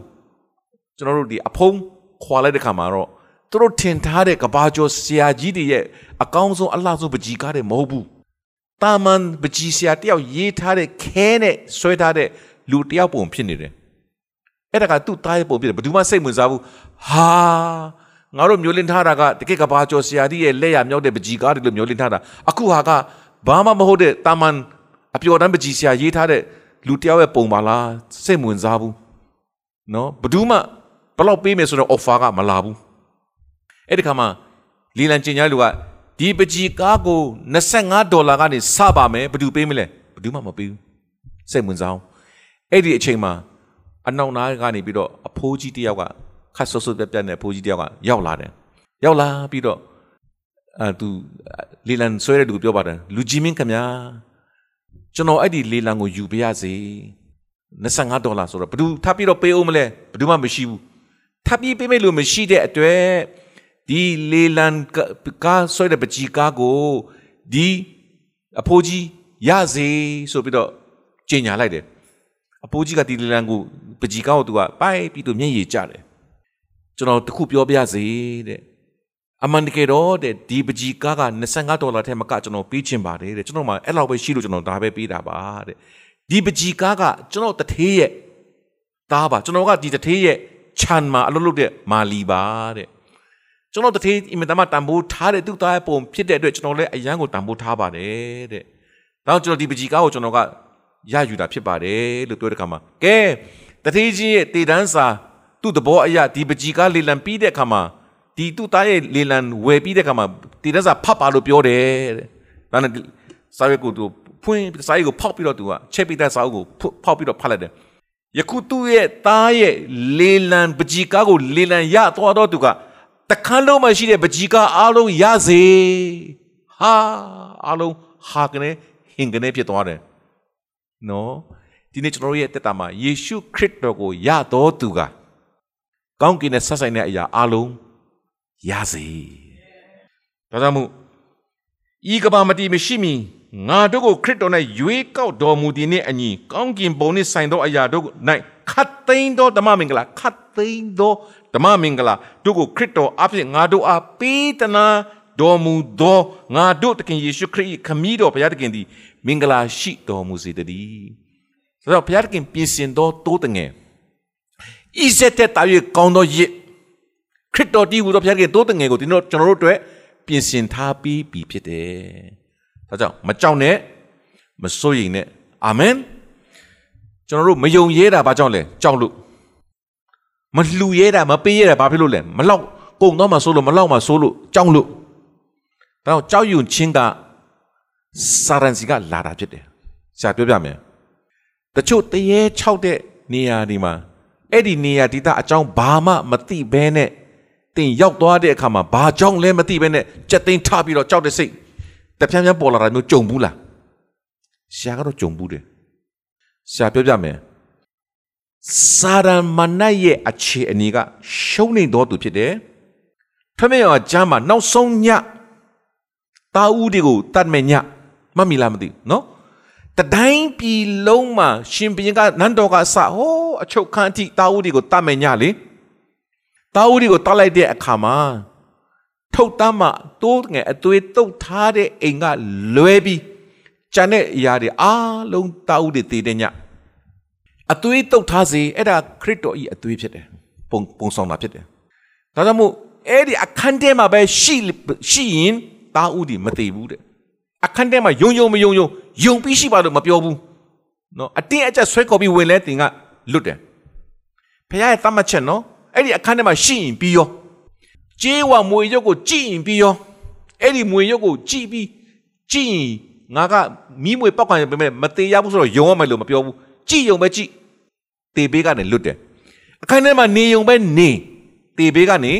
ကျွန်တော်တို့ဒီအဖုံးခွာလိုက်တဲ့ခါမှာတော့သူတို့ထင်ထားတဲ့ကဘာကျော်ဆရာကြီးတွေရဲ့အကောင်းဆုံးအလှဆုံးပကြီးကားတွေမဟုတ်ဘူးတာမန်ပကြီးဆရာတယောက်ရေးထားတဲ့ခဲနဲ့ဆွဲထားတဲ့လူတယောက်ပုံဖြစ်နေတယ်အဲ့ဒါကသူ့သားရဲ့ပုံဖြစ်တယ်ဘယ်သူမှစိတ်ဝင်စားဘူးဟာငါတို့မျိုးလင်းထားတာကတကယ်ကဘာကျော်ဆရာကြီးရဲ့လက်ရမြောက်တဲ့ပကြီးကားတွေလို့မျိုးလင်းထားတာအခုဟာကဘာမှမဟုတ်တဲ့တာမန်အပျော်တမ်းပကြီးဆရာရေးထားတဲ့လူတယောက်ရဲ့ပုံပါလားစိတ်ဝင်စားဘူးနော်ဘယ်သူမှ ဘယ်လောက်ပေးမယ်ဆိုတော့ offer ကမလာဘူးအဲ့ဒီခါမှာလီလန်ကျင်ညာလူကဒီပကြီးကားကို25ဒေါ်လာကနေစပါမယ်ဘယ်သူပေးမလဲဘယ်သူမှမပေးဘူးစိတ်ဝင်စားအောင်အဲ့ဒီအချိန်မှာအနောက်နားကနေပြီးတော့အဖိုးကြီးတယောက်ကခတ်ဆွတ်ဆွတ်ပြက်ပြက်နဲ့ဖိုးကြီးတယောက်ကရောက်လာတယ်ရောက်လာပြီးတော့အဲသူလီလန်ဆွဲတဲ့လူပြောပါတယ်လူကြီးမင်းခင်ဗျာကျွန်တော်အဲ့ဒီလေလံကိုယူပြရစေ25ဒေါ်လာဆိုတော့ဘယ်သူထပ်ပြီးတော့ပေးအောင်မလဲဘယ်သူမှမရှိဘူး ထပ်ပြီးပေးမယ်လို့မရှိတဲ့အတွက်ဒီလေလံကားဆွဲတဲ့ပကြီးကားကိုဒီအဖိုးကြီးရစေဆိုပြီးတော့ကြေညာလိုက်တယ်အဖိုးကြီးကဒီလလန်ကိုပကြီးကောက်သူကပိုက်ပြီးတော့မျက်ရည်ကျတယ်ကျွန်တော်တခုပြောပြစေတဲ့အမှန်တကယ်တော့တဲ့ဒီပကြီးကားက25ဒေါ်လာထဲမှာကကျွန်တော်ပေးချင်ပါတယ်တဲ့ကျွန်တော်မှအဲ့လောက်ပဲရှိလို့ကျွန်တော်ဒါပဲပေးတာပါတဲ့ဒီပကြီးကားကကျွန်တော်တထေးရဲ့သားပါကျွန်တော်ကဒီတထေးရဲ့ ခြံမှာအလုပ်လုပ်တဲ့မာလီပါတဲ့ကျွန်တော်တထေးအင်မတန်မှတန်ဖိုးထားတဲ့သူ့သားရဲ့ပုံဖြစ်တဲ့အတွက်ကျွန်တော်လည်းအရန်ကိုတန်ဖိုးထားပါတယ်တဲ့။ဒါကြောင့်ကျွန်တော်ဒီပကြီးကားကိုကျွန်တော်ကရယူတာဖြစ်ပါတယ်လို့ပြောတဲ့အခါမှာကဲတထေးကြီးရဲ့တေတန်းစာသူ့သဘောအရဒီပကြီးကားလေလံပြီးတဲ့အခါမှာဒီသူ့သားရဲ့လေလံဝယ်ပြီးတဲ့အခါမှာတေတန်းစာဖတ်ပါလို့ပြောတယ်တဲ့။ဒါနဲ့စာရွက်ကိုသူဖွင့်စာရွက်ကိုဖောက်ပြီးတော့သူကချက်ပြီးတဲ့စာအုပ်ကိုဖောက်ပြီးတော့ဖတ်လိုက်တယ်။ ယခုသူ့ရဲ့သားရဲ့လေလံပကြီးကားကိုလေလံရသွားတော့သူကတခန်းလုံးမှာရှိတဲ့ပကြီးကားအားလုံးရစေဟာအားလုံးဟာကနေဟင်ကနေဖြစ်သွားတယ်နော်ဒီနေ့ကျွန်တော်ရဲ့တက်တာမှာယေရှုခရစ်တော်ကိုရတော်သူကကောင်းကင်နဲ့ဆက်ဆိုင်တဲ့အရာအားလုံးရစေဒါကြောင့်မို့ဤကဘာမတီမရှိမီ ငါတို့ကိုခရစ်တော်၌ရွေးကောက်တော်မူသည်နှင့်အညီကောင်းကင်ဘုံနှင့်ဆိုင်သောအရာတို့၌ခတ်သိမ်းသောဓမ္မမင်္ဂလာခတ်သိမ်းသောဓမ္မမင်္ဂလာတို့ကိုခရစ်တော်အဖြစ်ငါတို့အားပေးတနာတော်မူသောငါတို့တခင်ယေရှုခရစ်ခမည်းတော်ဘုရားသခင်သည်မင်္ဂလာရှိတော်မူစေတည်းဆိုတော့ဘုရားသခင်ပြင်ဆင်သောတိုးတငယ်ဤစက်တဲ့တာ၍ကောင်းသောရစ်ခရစ်တော်တည်ဟူသောဘုရားသခင်တိုးတငယ်ကိုဒီတော့ကျွန်တော်တို့အတွက်ပြင်ဆင်ထားပြီးပြီဖြစ်တယ် ဒါကြောင့်မကြောက်နဲ့မစိုးရိမ်နဲ့အာမင်ကျွန်တော်တို့မယုံရဲတာဘာကြောင့်လဲကြောက်လို့မလှူရဲတာမပေးရဲတာဘာဖြစ်လို့လဲမလောက်ကုန်တော့မှဆိုးလို့မလောက်မှဆိုးလို့ကြောက်လို့ဒါတော့ကြောက်ရွံ့ခြင်းကစာရန်စီကလာတာဖြစ်တယ်ဆရာပြောပြမယ်တချို့တရေ၆တဲ့နေရာဒီမှာအဲ့ဒီနေရာဒီတာအကြောင်းဘာမှမသိဘဲနဲ့တင်ရောက်သွားတဲ့အခါမှာဘာကြောင့်လဲမသိဘဲနဲ့ကြက်သိမ်းထပြီးတော့ကြောက်တဲ့စိတ် တပြန်းပြန်းပေါ်လာတာမျိုးကြုံဘူးလားဆရာကတော့ကြုံဘူးတယ်ဆရာပြောပြမယ်စာရမဏတ်ရဲ့အခြေအနေကရှုံးနေတော်သူဖြစ်တယ်။ထမင်းရောကျမ်းမှာနောက်ဆုံးညတာဦးတွေကိုတတ်မဲ့ညမမီလားမသိဘူးနော်။တတိုင်းပြည်လုံးမှာရှင်ဘုရင်ကနန်းတော်ကအစဟိုးအချုပ်ခန်းအထိတာဦးတွေကိုတတ်မဲ့ညလေ။တာဦးတွေကိုတတ်လိုက်တဲ့အခါမှာ ထုတ်တမ်းမှာတိုးငယ်အသွေးတုတ်ထားတဲ့အိမ်ကလွဲပြီးကျန်တဲ့အရာတွေအားလုံးတာဦးတွေတည်တဲ့ညအသွေးတုတ်ထားစေအဲ့ဒါခရစ်တော်ဤအသွေးဖြစ်တယ်ပုံပုံဆောင်တာဖြစ်တယ်ဒါကြောင့်မို့အဲ့ဒီအခန်းထဲမှာပဲရှိရှိရင်တာဦးဒီမတည်ဘူးတဲ့အခန်းထဲမှာယုံယုံမယုံယုံယုံပြီးရှိပါလို့မပြောဘူးနော်အတင်းအကျပ်ဆွဲခေါ်ပြီးဝင်လဲတင်ကလွတ်တယ်ဖခင်ရဲ့တတ်မှတ်ချက်နော်အဲ့ဒီအခန်းထဲမှာရှိရင်ပြီးရော ကျေးဝမွေရုပ်ကိုကြည့်ရင်ပြီးရောအဲ့ဒီမွေရုပ်ကိုကြည့်ပြီးကြည့်ရင်ငါကမီးမွေပောက်ခံရပေမဲ့မသေးရဘူးဆိုတော့ယုံရမယ်လို့မပြောဘူးကြည့်ယုံပဲကြည့်တေဘေးကနေလွတ်တယ်အခန်းထဲမှာနေယုံပဲနေတေဘေးကနေ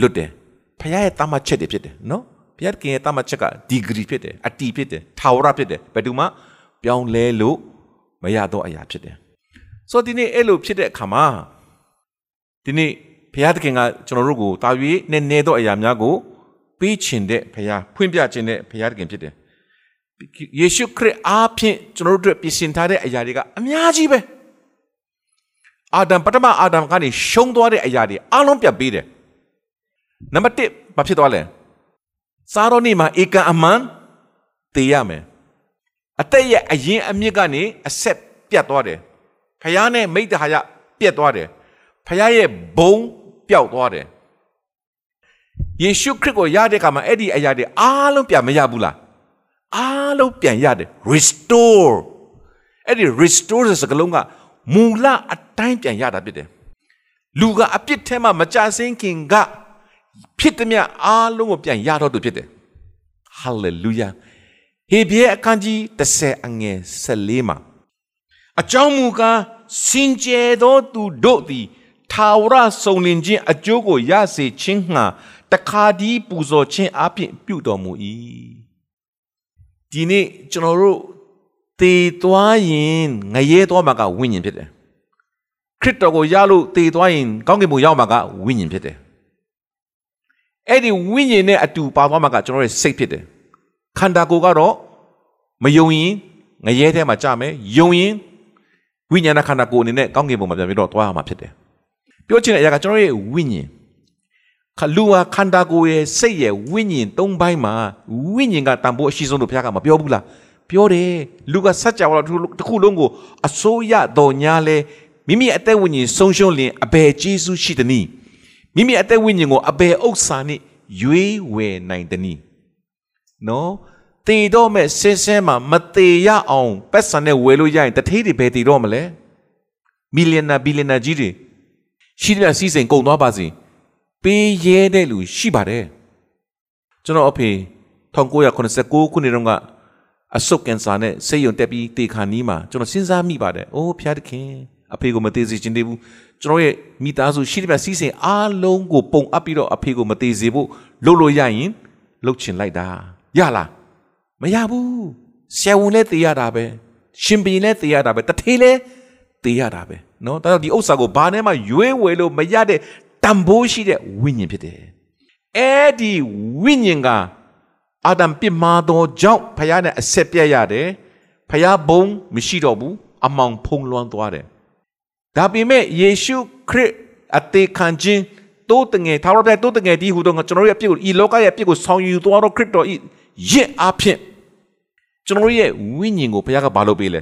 လွတ်တယ်ဖခင်ရဲ့တမချက်တွေဖြစ်တယ်နော်ဘုရားခင်ရဲ့တမချက်ကဒီဂရီဖြစ်တယ်အတီဖြစ်တယ်ထာဝရဖြစ်တယ်ဘယ်သူမှပြောင်းလဲလို့မရတော့အရာဖြစ်တယ်ဆိုတော့ဒီနေ့အဲ့လိုဖြစ်တဲ့အခါမှာဒီနေ့ ဘုရားသခင်ကကျွန်တော်တို့ကိုတာ၍နည်းနည်းသောအရာများကိုပေးချင်တဲ့ဘုရားဖွင့်ပြခြင်းတဲ့ဘုရားသခင်ဖြစ်တယ်ယေရှုခရစ်အားဖြင့်ကျွန်တော်တို့အတွက်ပြင်ဆင်ထားတဲ့အရာတွေကအများကြီးပဲအာဒမ်ပထမအာဒမ်ကနေရှုံးသွားတဲ့အရာတွေအားလုံးပြတ်ပေးတယ်နံပါတ်1ဘာဖြစ်သွားလဲစားတော့နေ့မှာဧကန်အမှန်တည်ရမယ်အသက်ရဲ့အရင်အမြစ်ကနေအဆက်ပြတ်သွားတယ်ဖယားနဲ့မိတ္တဟာယပြတ်သွားတယ်ဖယားရဲ့ဘုံ ပျောက်သွားတယ်ယေရှုခရစ်ကိုရတဲ့အခါမှာအဲ့ဒီအရာတွေအားလုံးပြန်မရဘူးလားအားလုံးပြန်ရတယ် restore အဲ့ဒီ restore ဆိုစကားလုံးကမူလအတိုင်းပြန်ရတာဖြစ်တယ်လူကအပြစ်ထဲမှာမကြဆင်းခင်ကဖြစ်သည်မြအားလုံးကိုပြန်ရတော့သူဖြစ်တယ် hallelujah ဟေဘရဲအခန်းကြီး30အငယ်14မှာအကြောင်းမူကားစင်ကြယ်သောသူတို့သည် ထာဝရစုံလင်ခြင်းအကျိုးကိုရစေခြင်းငှာတခါဒီပူဇော်ခြင်းအပြင်ပြုတော်မူ၏ဒီနေ့ကျွန်တော်တို့တည်သွားရင်ငရဲသွားမှာကဝိညာဉ်ဖြစ်တယ်ခရစ်တော်ကိုရလို့တည်သွားရင်ကောင်းကင်ဘုံရောက်မှာကဝိညာဉ်ဖြစ်တယ်အဲ့ဒီဝိညာဉ်နဲ့အတူပါသွားမှာကကျွန်တော်ရဲ့စိတ်ဖြစ်တယ်ခန္ဓာကိုယ်ကတော့မယုံရင်ငရဲထဲမှာကြမယ်ယုံရင်ဝိညာဏခန္ဓာကိုယ်အနေနဲ့ကောင်းကင်ဘုံမှာပြန်ပြီးတော့သွားရမှာဖြစ်တယ် ပြောချင်တဲ့အရာကကျွန်တော်ရဲ့ဝိညာဉ်ခလူဟာခန္ဓာကိုယ်ရဲ့စိတ်ရဲ့ဝိညာဉ်သုံးပိုင်းမှာဝိညာဉ်ကတန်ဖိုးအရှိဆုံးလို့ဘုရားကမပြောဘူးလားပြောတယ်လူကစัจ java တစ်ခုလုံးကိုအစိုးရတော်ညာလဲမိမိအသက်ဝိညာဉ်ဆုံးရှုံးလင်အဘယ်ကျေးဇူးရှိသနည်းမိမိအသက်ဝိညာဉ်ကိုအဘယ်ဥစ္စာနဲ့ရွေးဝယ်နိုင်သနည်းနော်တည်တော့မဲ့ဆင်းဆင်းမှာမတည်ရအောင်ပတ်စံနဲ့ဝယ်လို့ရရင်တထေးတွေဘယ်တည်တော့မလဲမီလီယံနာဘီလီယံနာကြီးတွေ ရှိတဲ့စီစဉ်ကုန်သွားပါစေပေးရဲတဲ့လူရှိပါတယ်ကျွန်တော်အဖေ1989ခုနှစ်တုန်းကအဆုတ်ကင်ဆာနဲ့ဆေးရုံတက်ပြီးတေခါနီးမှာကျွန်တော်စဉ်းစားမိပါတယ်။အိုးဖျားတခင်အဖေကိုမသေးစေချင်သေးဘူး။ကျွန်တော်ရဲ့မိသားစုရှိတဲ့စီးစင်အားလုံးကိုပုံအပ်ပြီးတော့အဖေကိုမသေးစေဖို့လုပ်လို့ရရင်လုပ်ချင်လိုက်တာ။ရလား။မရဘူး။ဆယ်ဝန်လည်းတေးရတာပဲ။ရှင်ပင်လည်းတေးရတာပဲ။တထေးလည်း တေးရတာပဲ။နော်။ဒါကြောင့်ဒီဥစ္စာကိုဘာနဲ့မှရွေးဝယ်လို့မရတဲ့တန်ဖိုးရှိတဲ့ဝိညာဉ်ဖြစ်တယ်။အဲ့ဒီဝိညာဉ်ကအာဒံပြစ်မှားသောကြောင့်ဖခင်နဲ့အဆက်ပြတ်ရတယ်ဖခင်ဘုံမရှိတော့ဘူးအမောင်ဖုံးလွှမ်းသွားတယ်ဒါပေမဲ့ယေရှုခရစ်အသေးခံခြင်းတိုးတငယ်သာရပြတိုးတငယ်ဒီဟူသောကျွန်တော်ရဲ့အပြစ်ကိုဤလောကရဲ့အပြစ်ကိုဆောင်ယူသွားတော့ခရစ်တော်ဤရစ်အဖြစ်ကျွန်တော်ရဲ့ဝိညာဉ်ကိုဘုရားကဘာလုပ်ပေးလဲ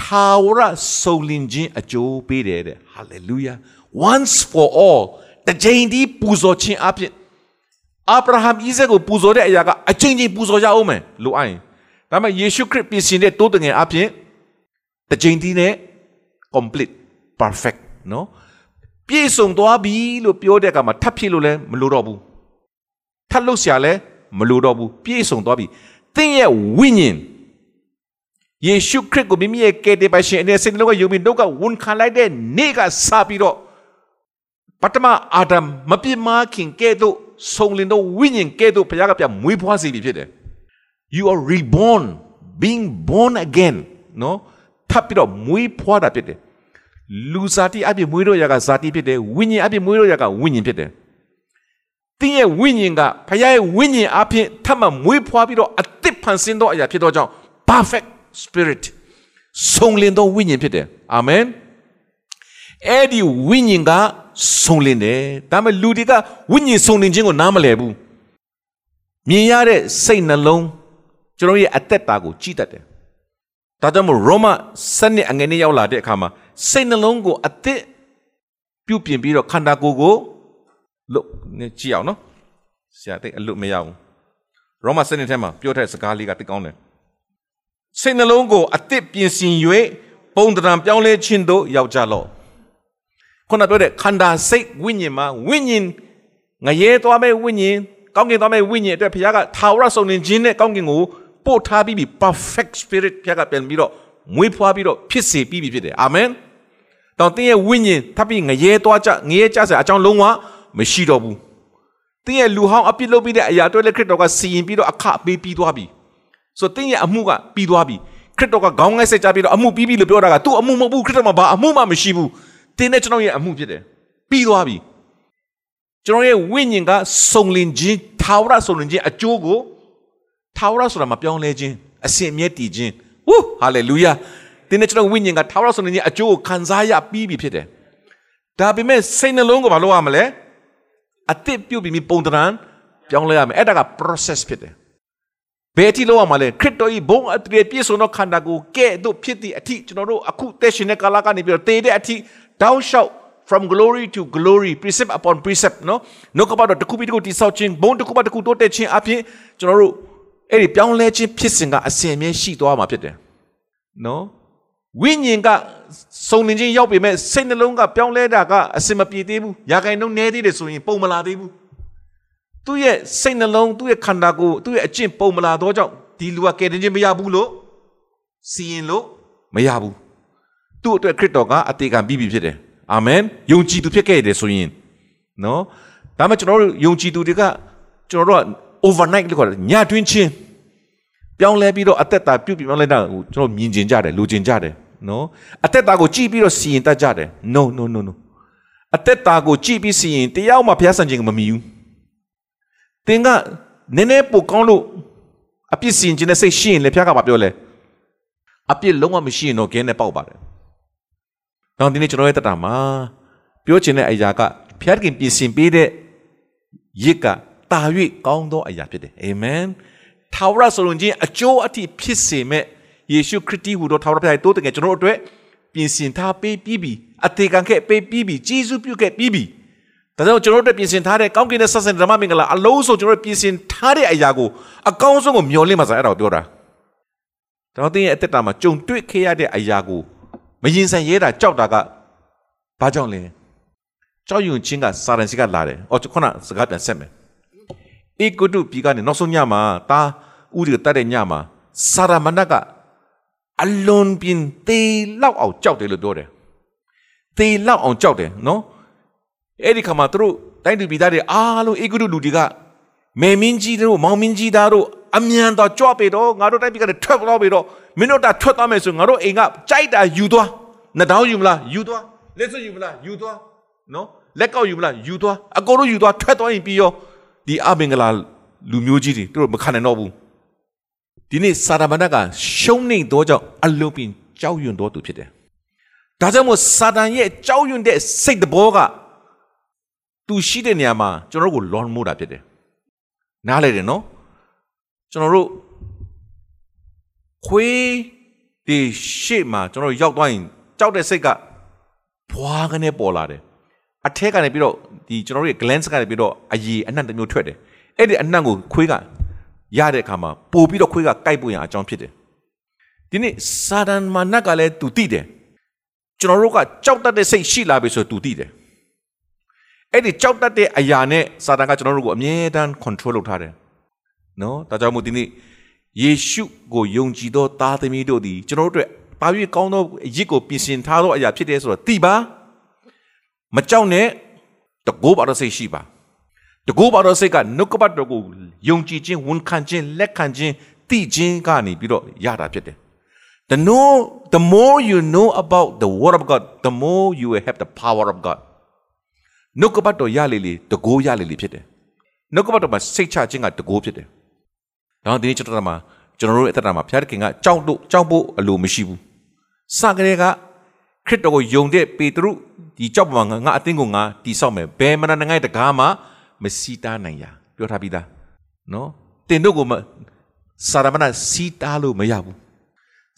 ထာဝရဆုံလင်ခြင်းအကျိုးပေးတယ်တဲ့ hallelujah once for all တကြိမ်ဒီပူဇော်ခြင်းအဖြစ်အာဗြဟံဣဇက်ကိုပူဇော်တဲ့အရာကအချင်းချင်းပူဇော်ကြအောင်မယ်လို့အိုင်ဒါပေမဲ့ယေရှုခရစ်ပြင်ဆင်တဲ့တိုးတငယ်အဖြစ်တစ်ချိန်တည်းနဲ့ complete perfect နော်ပြည့်စုံသွားပြီလို့ပြောတဲ့အခါမှာထပ်ဖြစ်လို့လည်းမလိုတော့ဘူးထပ်လို့ဆရာလည်းမလိုတော့ဘူးပြည့်စုံသွားပြီသင်ရဲ့ဝိညာဉ် ယေရှုခရစ်ကိုမိမိရဲ့ကယ်တင်ပါရှင်အနေနဲ့စိတ်နှလုံးကယုံပြီးနှုတ်ကဝန်ခံလိုက်တဲ့နေ့ကစပြီးတော့ပထမအာဒမ်မပြစ်မှားခင်ကဲ့သို့ဆုံလင်သောဝိညာဉ်ကဲ့သို့ဘုရားကပြန်မွေးဖွားစေပြီဖြစ်တယ် you are reborn being born again နော်ထပ်ပြီးတော့မွေးဖွားတာဖြစ်တယ်လူစားတိအပြည့်မွေးတော့ရကဇာတိဖြစ်တယ်ဝိညာဉ်အပြည့်မွေးတော့ရကဝိညာဉ်ဖြစ်တယ်တင်းရဲ့ဝိညာဉ်ကဘုရားရဲ့ဝိညာဉ်အဖြစ်ထပ်မမွေးဖွားပြီးတော့အသစ်ဖန်ဆင်းသောအရာဖြစ်သောကြောင့် perfect spirit ဆုံလင်သောဝိညာဉ်ဖြစ်တယ်အာမင်အဲ့ဒီဝိညာဉ်ကဆုံလင်တယ်ဒါပေမဲ့လူတွေကဝိညာဉ်ဆုံလင်ခြင်းကိုနားမလည်ဘူးမြင်ရတဲ့စိတ်နှလုံးကျွန်တော်ရဲ့အသက်တာကိုကြည်တတ်တယ်ဒါကြောင့်မို့ရောမစနစ်အငယ်နဲ့ရောက်လာတဲ့အခါမှာစိတ်နှလုံးကိုအသက်ပြုတ်ပြင်ပြီးတော့ခန္ဓာကိုယ်ကိုလို့နေကြည့်အောင်နော်ဆရာတိတ်အလွတ်မရဘူးရောမစနစ်ထဲမှာပြောတဲ့စကားလေးကတိတ်ကောင်းတယ် စိတ်နှလုံးကိုအသက်ပြင်ဆင်၍ပုံတံပြောင်းလဲခြင်းတို့ရောက်ကြလော့ခုနပြောတဲ့ခန္ဓာစိတ်ဝိညာဉ်မှာဝိညာဉ်ငရဲသွားမဲ့ဝိညာဉ်ကောင်းကင်သွားမဲ့ဝိညာဉ်အတွက်ဘုရားကထာဝရဆုံးနေခြင်းနဲ့ကောင်းကင်ကိုပို့ထားပြီးပြီ perfect spirit ဘုရားကပြန်ပြီးတော့မွေးဖွားပြီးတော့ဖြစ်စေပြီးပြီဖြစ်တယ်အာမင်တော့တင်းရဲ့ဝိညာဉ်ထပ်ပြီးငရဲသွားကြငရဲကြစရာအကြောင်းလုံးဝမရှိတော့ဘူးတင်းရဲ့လူဟောင်းအပြစ်လုပ်ပြီးတဲ့အရာတွေလည်းခရစ်တော်ကစီရင်ပြီးတော့အခပေးပြီးသွားပြီ ဆိုတော့တင်းရဲ့အမှုကပြီးသွားပြီခရစ်တော်ကခေါင်းငိုက်ဆက်ကြပြီးတော့အမှုပြီးပြီလို့ပြောတာကသူ့အမှုမဟုတ်ဘူးခရစ်တော်မှာဘာအမှုမှမရှိဘူးတင်းနဲ့ကျွန်တော်ရဲ့အမှုဖြစ်တယ်ပြီးသွားပြီကျွန်တော်ရဲ့ဝိညာဉ်ကစုံလင်ခြင်းထာဝရစုံလင်ခြင်းအကျိုးကိုထာဝရဆိုတာမပြောင်းလဲခြင်းအစဉ်မြဲတည်ခြင်းဝူးဟာလေလုယာတင်းနဲ့ကျွန်တော်ဝိညာဉ်ကထာဝရစုံလင်ခြင်းအကျိုးကိုခံစားရပြီးပြီဖြစ်တယ်ဒါပေမဲ့စိတ်နှလုံးကိုမလုပ်ရမလဲအသစ်ပြုတ်ပြီးပုံတရံပြောင်းလဲရမယ်အဲ့ဒါက process ဖြစ်တယ် ဘယ်အထိလောက်ရမှာလဲခရစ်တော်ဤဘုံအတရေပြည့်စုံသောခန္ဓာကိုယ်ကဲ့သို့ဖြစ်သည့်အထိကျွန်တော်တို့အခုသက်ရှင်တဲ့ကာလကနေပြီးတော့တည်တဲ့အထိတောင်းလျှောက် from glory to glory precept upon precept နော်နှုတ်ကပတ်တော်တစ်ခုပြီးတစ်ခုတိဆောက်ခြင်းဘုံတစ်ခုပတ်တစ်ခုတိုးတက်ခြင်းအပြင်ကျွန်တော်တို့အဲ့ဒီပြောင်းလဲခြင်းဖြစ်စဉ်ကအစဉ်အမြဲရှိသွားမှာဖြစ်တယ်နော်ဝိညာဉ်ကစုံလင်ခြင်းရောက်ပေမဲ့စိတ်နှလုံးကပြောင်းလဲတာကအစင်မပြေသေးဘူး။ရာဂိုင်နှုန်းနည်းသေးတယ်ဆိုရင်ပုံမလာသေးဘူး။ သူ့ရဲ့စိတ်နှလုံးသူ့ရဲ့ခန္ဓာကိုယ်သူ့ရဲ့အကျင့်ပုံမလာတော့ကြောင့်ဒီလူကကယ်တင်ခြင်းမရဘူးလို့စီရင်လို့မရဘူး။သူ့အတွက်ခရစ်တော်ကအသေးခံပြီးပြီဖြစ်တယ်။အာမင်။ယုံကြည်သူဖြစ်ခဲ့တယ်ဆိုရင်နော်။ဒါမှကျွန်တော်တို့ယုံကြည်သူတွေကကျွန်တော်တို့က overnight လို့ခေါ်တယ်ညတွင်းချင်းပြောင်းလဲပြီးတော့အသက်တာပြုတ်ပြောင်းလဲတာကိုကျွန်တော်မြင်ကျင်ကြတယ်လူကျင်ကြတယ်နော်အသက်တာကိုကြည့်ပြီးတော့စီရင်တတ်ကြတယ် no no no no အသက်တာကိုကြည့်ပြီးစီရင်တယောက်မှဘုရားဆန့်ကျင်မမီဘူး သင်ကနည်းနည်းပိုကောင်းလို့အပြစ်စင်ခြင်းနဲ့စိတ်ရှိရင်လည်းဖျားကပါပြောလဲအပြစ်လုံးဝမရှိရင်တော့ကင်းနဲ့ပေါက်ပါတယ်။တော့ဒီနေ့ကျွန်တော်ရဲ့တတာမှာပြောချင်တဲ့အရာကဖျားခင်ပြင်ဆင်ပေးတဲ့ရစ်ကတာ၍ကောင်းသောအရာဖြစ်တယ်အာမင်ထာဝရဆိုရင်ချင်းအကျိုးအထိဖြစ်စေမဲ့ယေရှုခရစ်တီဟူသောထာဝရဘုရားတိုးတကယ်ကျွန်တော်တို့အတွက်ပြင်ဆင်ထားပေးပြီးပြီအသေးခံခဲ့ပေးပြီးပြီဂျေဇုပြုခဲ့ပြီးပြီ ဒါကြောင့်ကျွန်တော်တို့ပြင်ဆင်ထားတဲ့ကောင်းကင်ရဲ့ဆက်ဆံဓမ္မမင်္ဂလာအလုံးစုံကျွန်တော်တို့ပြင်ဆင်ထားတဲ့အရာကိုအကောင်းဆုံးကိုမျှော်လင့်ပါစားအဲ့ဒါကိုပြောတာကျွန်တော်သိရဲ့အသက်တာမှာကြုံတွေ့ခဲ့ရတဲ့အရာကိုမရင်ဆိုင်ရဲတာကြောက်တာကဘာကြောင့်လဲကြောက်ရွံ့ခြင်းကစာရန်စီကလာတယ်။အော်ခုနစကားပြန်ဆက်မယ်။ဧကုတုပြည်ကနေနောက်ဆုံးညမှာတာဥဒီတတ်တဲ့ညမှာစာရမဏကအလွန်ပြင်းသေးလောက်အောင်ကြောက်တယ်လို့ပြောတယ်။သေးလောက်အောင်ကြောက်တယ်နော်။ အဲ့ဒီခါမှာသူတို့တိုင်းသူပြည်သားတွေအားလုံးဧကုတုလူတွေကမေမင်းကြီးတို့မောင်မင်းကြီးသားတို့အမြန်တော့ကြွပေတော့ငါတို့တိုင်းပြည်ကနေထွက်သွားပေတော့မင်းတို့တာထွက်သွားမယ်ဆိုငါတို့အိမ်ကကြိုက်တာယူသွားနှစ်တောင်းယူမလားယူသွားလက်စွပ်ယူမလားယူသွားနော်လက်ကောက်ယူမလားယူသွားအကိုတို့ယူသွားထွက်သွားရင်ပြီးရောဒီအမင်္ဂလာလူမျိုးကြီးတွေတို့မခံနိုင်တော့ဘူးဒီနေ့စာရမဏကရှုံးနေတော့ကြောင့်အလုံးပင်ကြောက်ရွံ့တော့သူဖြစ်တယ်ဒါကြောင့်မို့စာတန်ရဲ့ကြောက်ရွံ့တဲ့စိတ်တဘောက သူရှိတဲ့နေရာမှာကျွန်တော်တို့ကိုလွန်မိုးတာဖြစ်တယ်နားလေတယ်နော်ကျွန်တော်တို့ခွေးဒီရှေ့မှာကျွန်တော်ရောက်သွားရင်ကြောက်တဲ့စိတ်ကဘွားကနေပေါ်လာတယ်အထက်ကနေပြီးတော့ဒီကျွန်တော်တို့ရဲ့ glance ကနေပြီးတော့အရီအနှံ့တစ်မျိုးထွက်တယ်အဲ့ဒီအနှံ့ကိုခွေးကရတဲ့အခါမှာပို့ပြီးတော့ခွေးကကိုက်ပွင့်ရအကြောင်းဖြစ်တယ်ဒီနေ့စာဒန်မာနတ်ကလည်းသူသိတယ်ကျွန်တော်တို့ကကြောက်တတ်တဲ့စိတ်ရှိလာပြီဆိုသူသိတယ် အဲ့ဒီကြောက်တတ်တဲ့အရာနဲ့စာတန်ကကျွန်တော်တို့ကိုအမြဲတမ်း control လုပ်ထားတယ်နော်ဒါကြောင့်မို့ဒီနေ့ယေရှုကိုယုံကြည်သောသားသမီးတို့သည်ကျွန်တော်တို့အတွက်ပါ၍ကောင်းသောရစ်ကိုပြင်ဆင်ထားသောအရာဖြစ်တယ်ဆိုတော့သိပါမကြောက်နဲ့တကိုးပါတော့စိတ်ရှိပါတကိုးပါတော့စိတ်ကနှုတ်ကပတ်တော်ကိုယုံကြည်ခြင်းဝန်ခံခြင်းလက်ခံခြင်းသိခြင်းကနေပြီးတော့ရတာဖြစ်တယ် The know the more you know about the word of God the more you will have the power of God နှုတ်ကပတ်တော်ရလေလေတကိုးရလေလေဖြစ်တယ်နှုတ်ကပတ်တော်မှာစိတ်ချခြင်းကတကိုးဖြစ်တယ်ဒါဒီနေ့ကျွန်တော်တို့မှာကျွန်တော်တို့ရဲ့အသက်တာမှာဘုရားခင်ကကြောက်တို့ကြောက်ဖို့အလိုမရှိဘူးစကရေကခရစ်တော်ကိုယုံတဲ့ပေတရုဒီကြောက်ပမာငါအသင်းကိုငါတီဆောက်မယ်ဘယ်မနာငိုင်းတကားမှမစီတားနိုင်ရပြောထားပြီးသားနော်တင်တို့ကိုစာရမဏစီတားလို့မရဘူး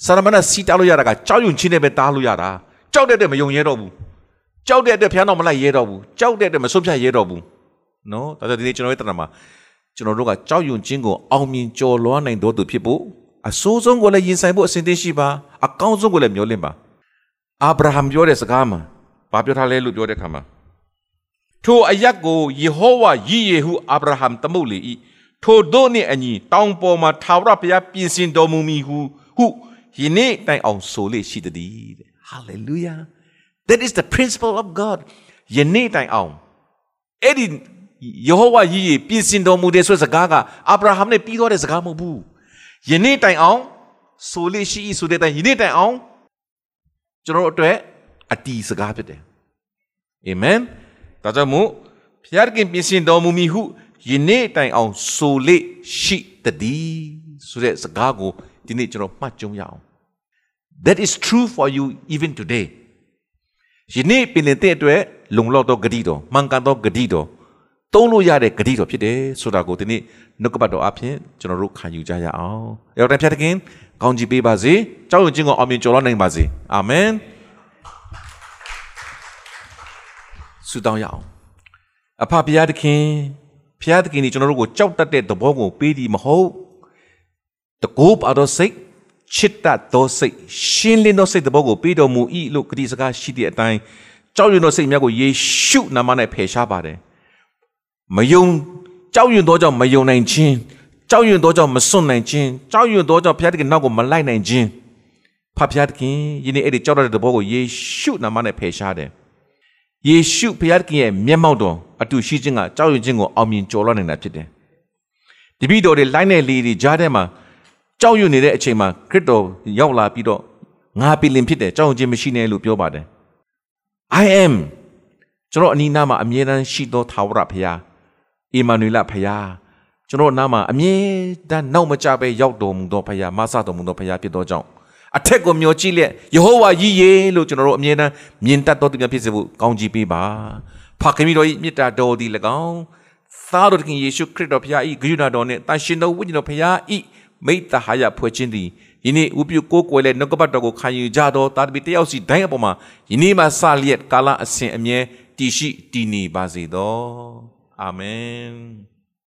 စာရမဏစီတားလို့ရတာကကြောက်ရွံ့ခြင်းနဲ့ပဲတားလို့ရတာကြောက်တဲ့အတွက်မယုံရဲတော့ဘူး ကြောက်တဲ့အတွက်ဖျားတော့မလိုက်ရဲတော့ဘူးကြောက်တဲ့အတွက်မဆုံးဖြတ်ရဲတော့ဘူးနော်ဒါကြောင့်ဒီနေ့ကျွန်တော်ရဲ့တဏ္ဍာမှာကျွန်တော်တို့ကကြောက်ရွံ့ခြင်းကိုအောင်မြင်ကျော်လွှားနိုင်တော်သူဖြစ်ဖို့အဆိုးဆုံးကိုလည်းရင်ဆိုင်ဖို့အစဉ်သင့်ရှိပါအကောင်းဆုံးကိုလည်းမျှော်လင့်ပါအာဗြဟံပြောတဲ့စကားမှာဘာပြောထားလဲလို့ပြောတဲ့ခါမှာထိုအရက်ကိုယေဟောဝါရည်ရဟုအာဗြဟံသမုတ်လေ၏ထိုတို့နှင့်အညီတောင်ပေါ်မှာထာဝရဘုရားပြင်ဆင်တော်မူမည်ဟုဟုယနေ့တိုင်အောင်ဆိုလေရှိသည်တဲ့ hallelujah that is the principle of god ယနေ့တိုင်အောင်အဲ့ဒီယေဟောဝါကြီးပြင်ဆင်တော်မူတဲ့ဆိုတဲ့စကားကအာဗြဟံနဲ့ပြီးသွားတဲ့စကားမဟုတ်ဘူးယနေ့တိုင်အောင်ဆိုလေရှိဆိုတဲ့တိုင်ယနေ့တိုင်အောင်ကျွန်တော်တို့အတွက်အတီးစကားဖြစ်တယ်အာမင်ဒါကြောင့်မို့ဖျားခင်ပြင်ဆင်တော်မူမည်ဟုယနေ့တိုင်အောင်ဆိုလေရှိတည်းဆိုတဲ့စကားကိုဒီနေ့ကျွန်တော်မှတ်ကြုံရအောင် that is true for you even today ယနေ့ပင်တဲ့အတွက်လုံလောက်သောဂတိတော်မှန်ကန်သောဂတိတော်သုံးလို့ရတဲ့ဂတိတော်ဖြစ်တယ်ဆိုတာကိုဒီနေ့နှုတ်ကပတ်တော်အဖြစ်ကျွန်တော်တို့ခံယူကြရအောင်။ရောက်တိုင်းဖြတ်တခင်ကောင်းချီးပေးပါစေ။ကြောက်ရွံ့ခြင်းကိုအောင်မြင်ကျော်လွှားနိုင်ပါစေ။အာမင်။ဆုတောင်းရအောင်။အဖဘုရားသခင်ဘုရားသခင်ဒီကျွန်တော်တို့ကိုကြောက်တတ်တဲ့သဘောကိုပေးသည်မဟုတ်။တကောပါတော်စိတ် ချစ်တတ်သောစိတ်ရှင်းလင်းသောစိတ်သဘောကိုပေးတော်မူ၏လို့ဂတိစကားရှိတဲ့အတိုင်းကြောက်ရွံ့သောစိတ်များကိုယေရှုနာမ၌ဖယ်ရှားပါတယ်။မယုံကြောက်ရွံ့သောကြောင့်မယုံနိုင်ခြင်းကြောက်ရွံ့သောကြောင့်မစွန့်နိုင်ခြင်းကြောက်ရွံ့သောကြောင့်ဘုရားသခင်နောက်ကိုမလိုက်နိုင်ခြင်းဖဖရားသခင်ယနေ့အဲ့ဒီကြောက်တဲ့ဘောကိုယေရှုနာမနဲ့ဖယ်ရှားတယ်ယေရှုဘုရားသခင်ရဲ့မျက်မှောက်တော်အတူရှိခြင်းကကြောက်ရွံ့ခြင်းကိုအောင်မြင်ကျော်လွှတ်နိုင်တာဖြစ်တယ်တပည့်တော်တွေလိုက်တဲ့လေတွေကြားထဲမှာ ကြောက်ရွံ့နေတဲ့အချိန်မှာခရစ်တော်ရောက်လာပြီးတော့ငါပင်လင်ဖြစ်တယ်ကြောက်ရွံ့ခြင်းမရှိနဲ့လို့ပြောပါတယ် I am ကျွန်တော်အနီးနားမှာအမြဲတမ်းရှိသောသာဝရဘုရားအီမာနွေလဖယားကျွန်တော်အနားမှာအမြဲတမ်းနောက်မကြပဲရောက်တော်မူသောဖခင်မဆတော်မူသောဖခင်ဖြစ်သောကြောင့်အထက်ကိုမျှော်ကြည့်လျက်ယေဟောဝါကြီးရေလို့ကျွန်တော်တို့အမြဲတမ်းမြင်တတ်တော်သူများဖြစ်စေဖို့ကောင်းချီးပေးပါဖခင်မိတော်၏မြတ်တာတော်သည်၎င်းသားတော်သခင်ယေရှုခရစ်တော်ဖခင်၏ဂရုဏာတော်နှင့်တန်ရှင်တော်ဝိညာဉ်တော်ဖခင်၏ မိတ္တဟာယဖွဲ့ခြင်းသည်ယနေ့ဥပြုကိုးကွယ်တဲ့နှုတ်ကပတ်တော်ကိုခံယူကြသောတာသမီတယောက်စီတိုင်းအပေါ်မှာယနေ့မှစလျက်ကာလအစဉ်အမြဲတည်ရှိတည်နေပါစေသောအာမင်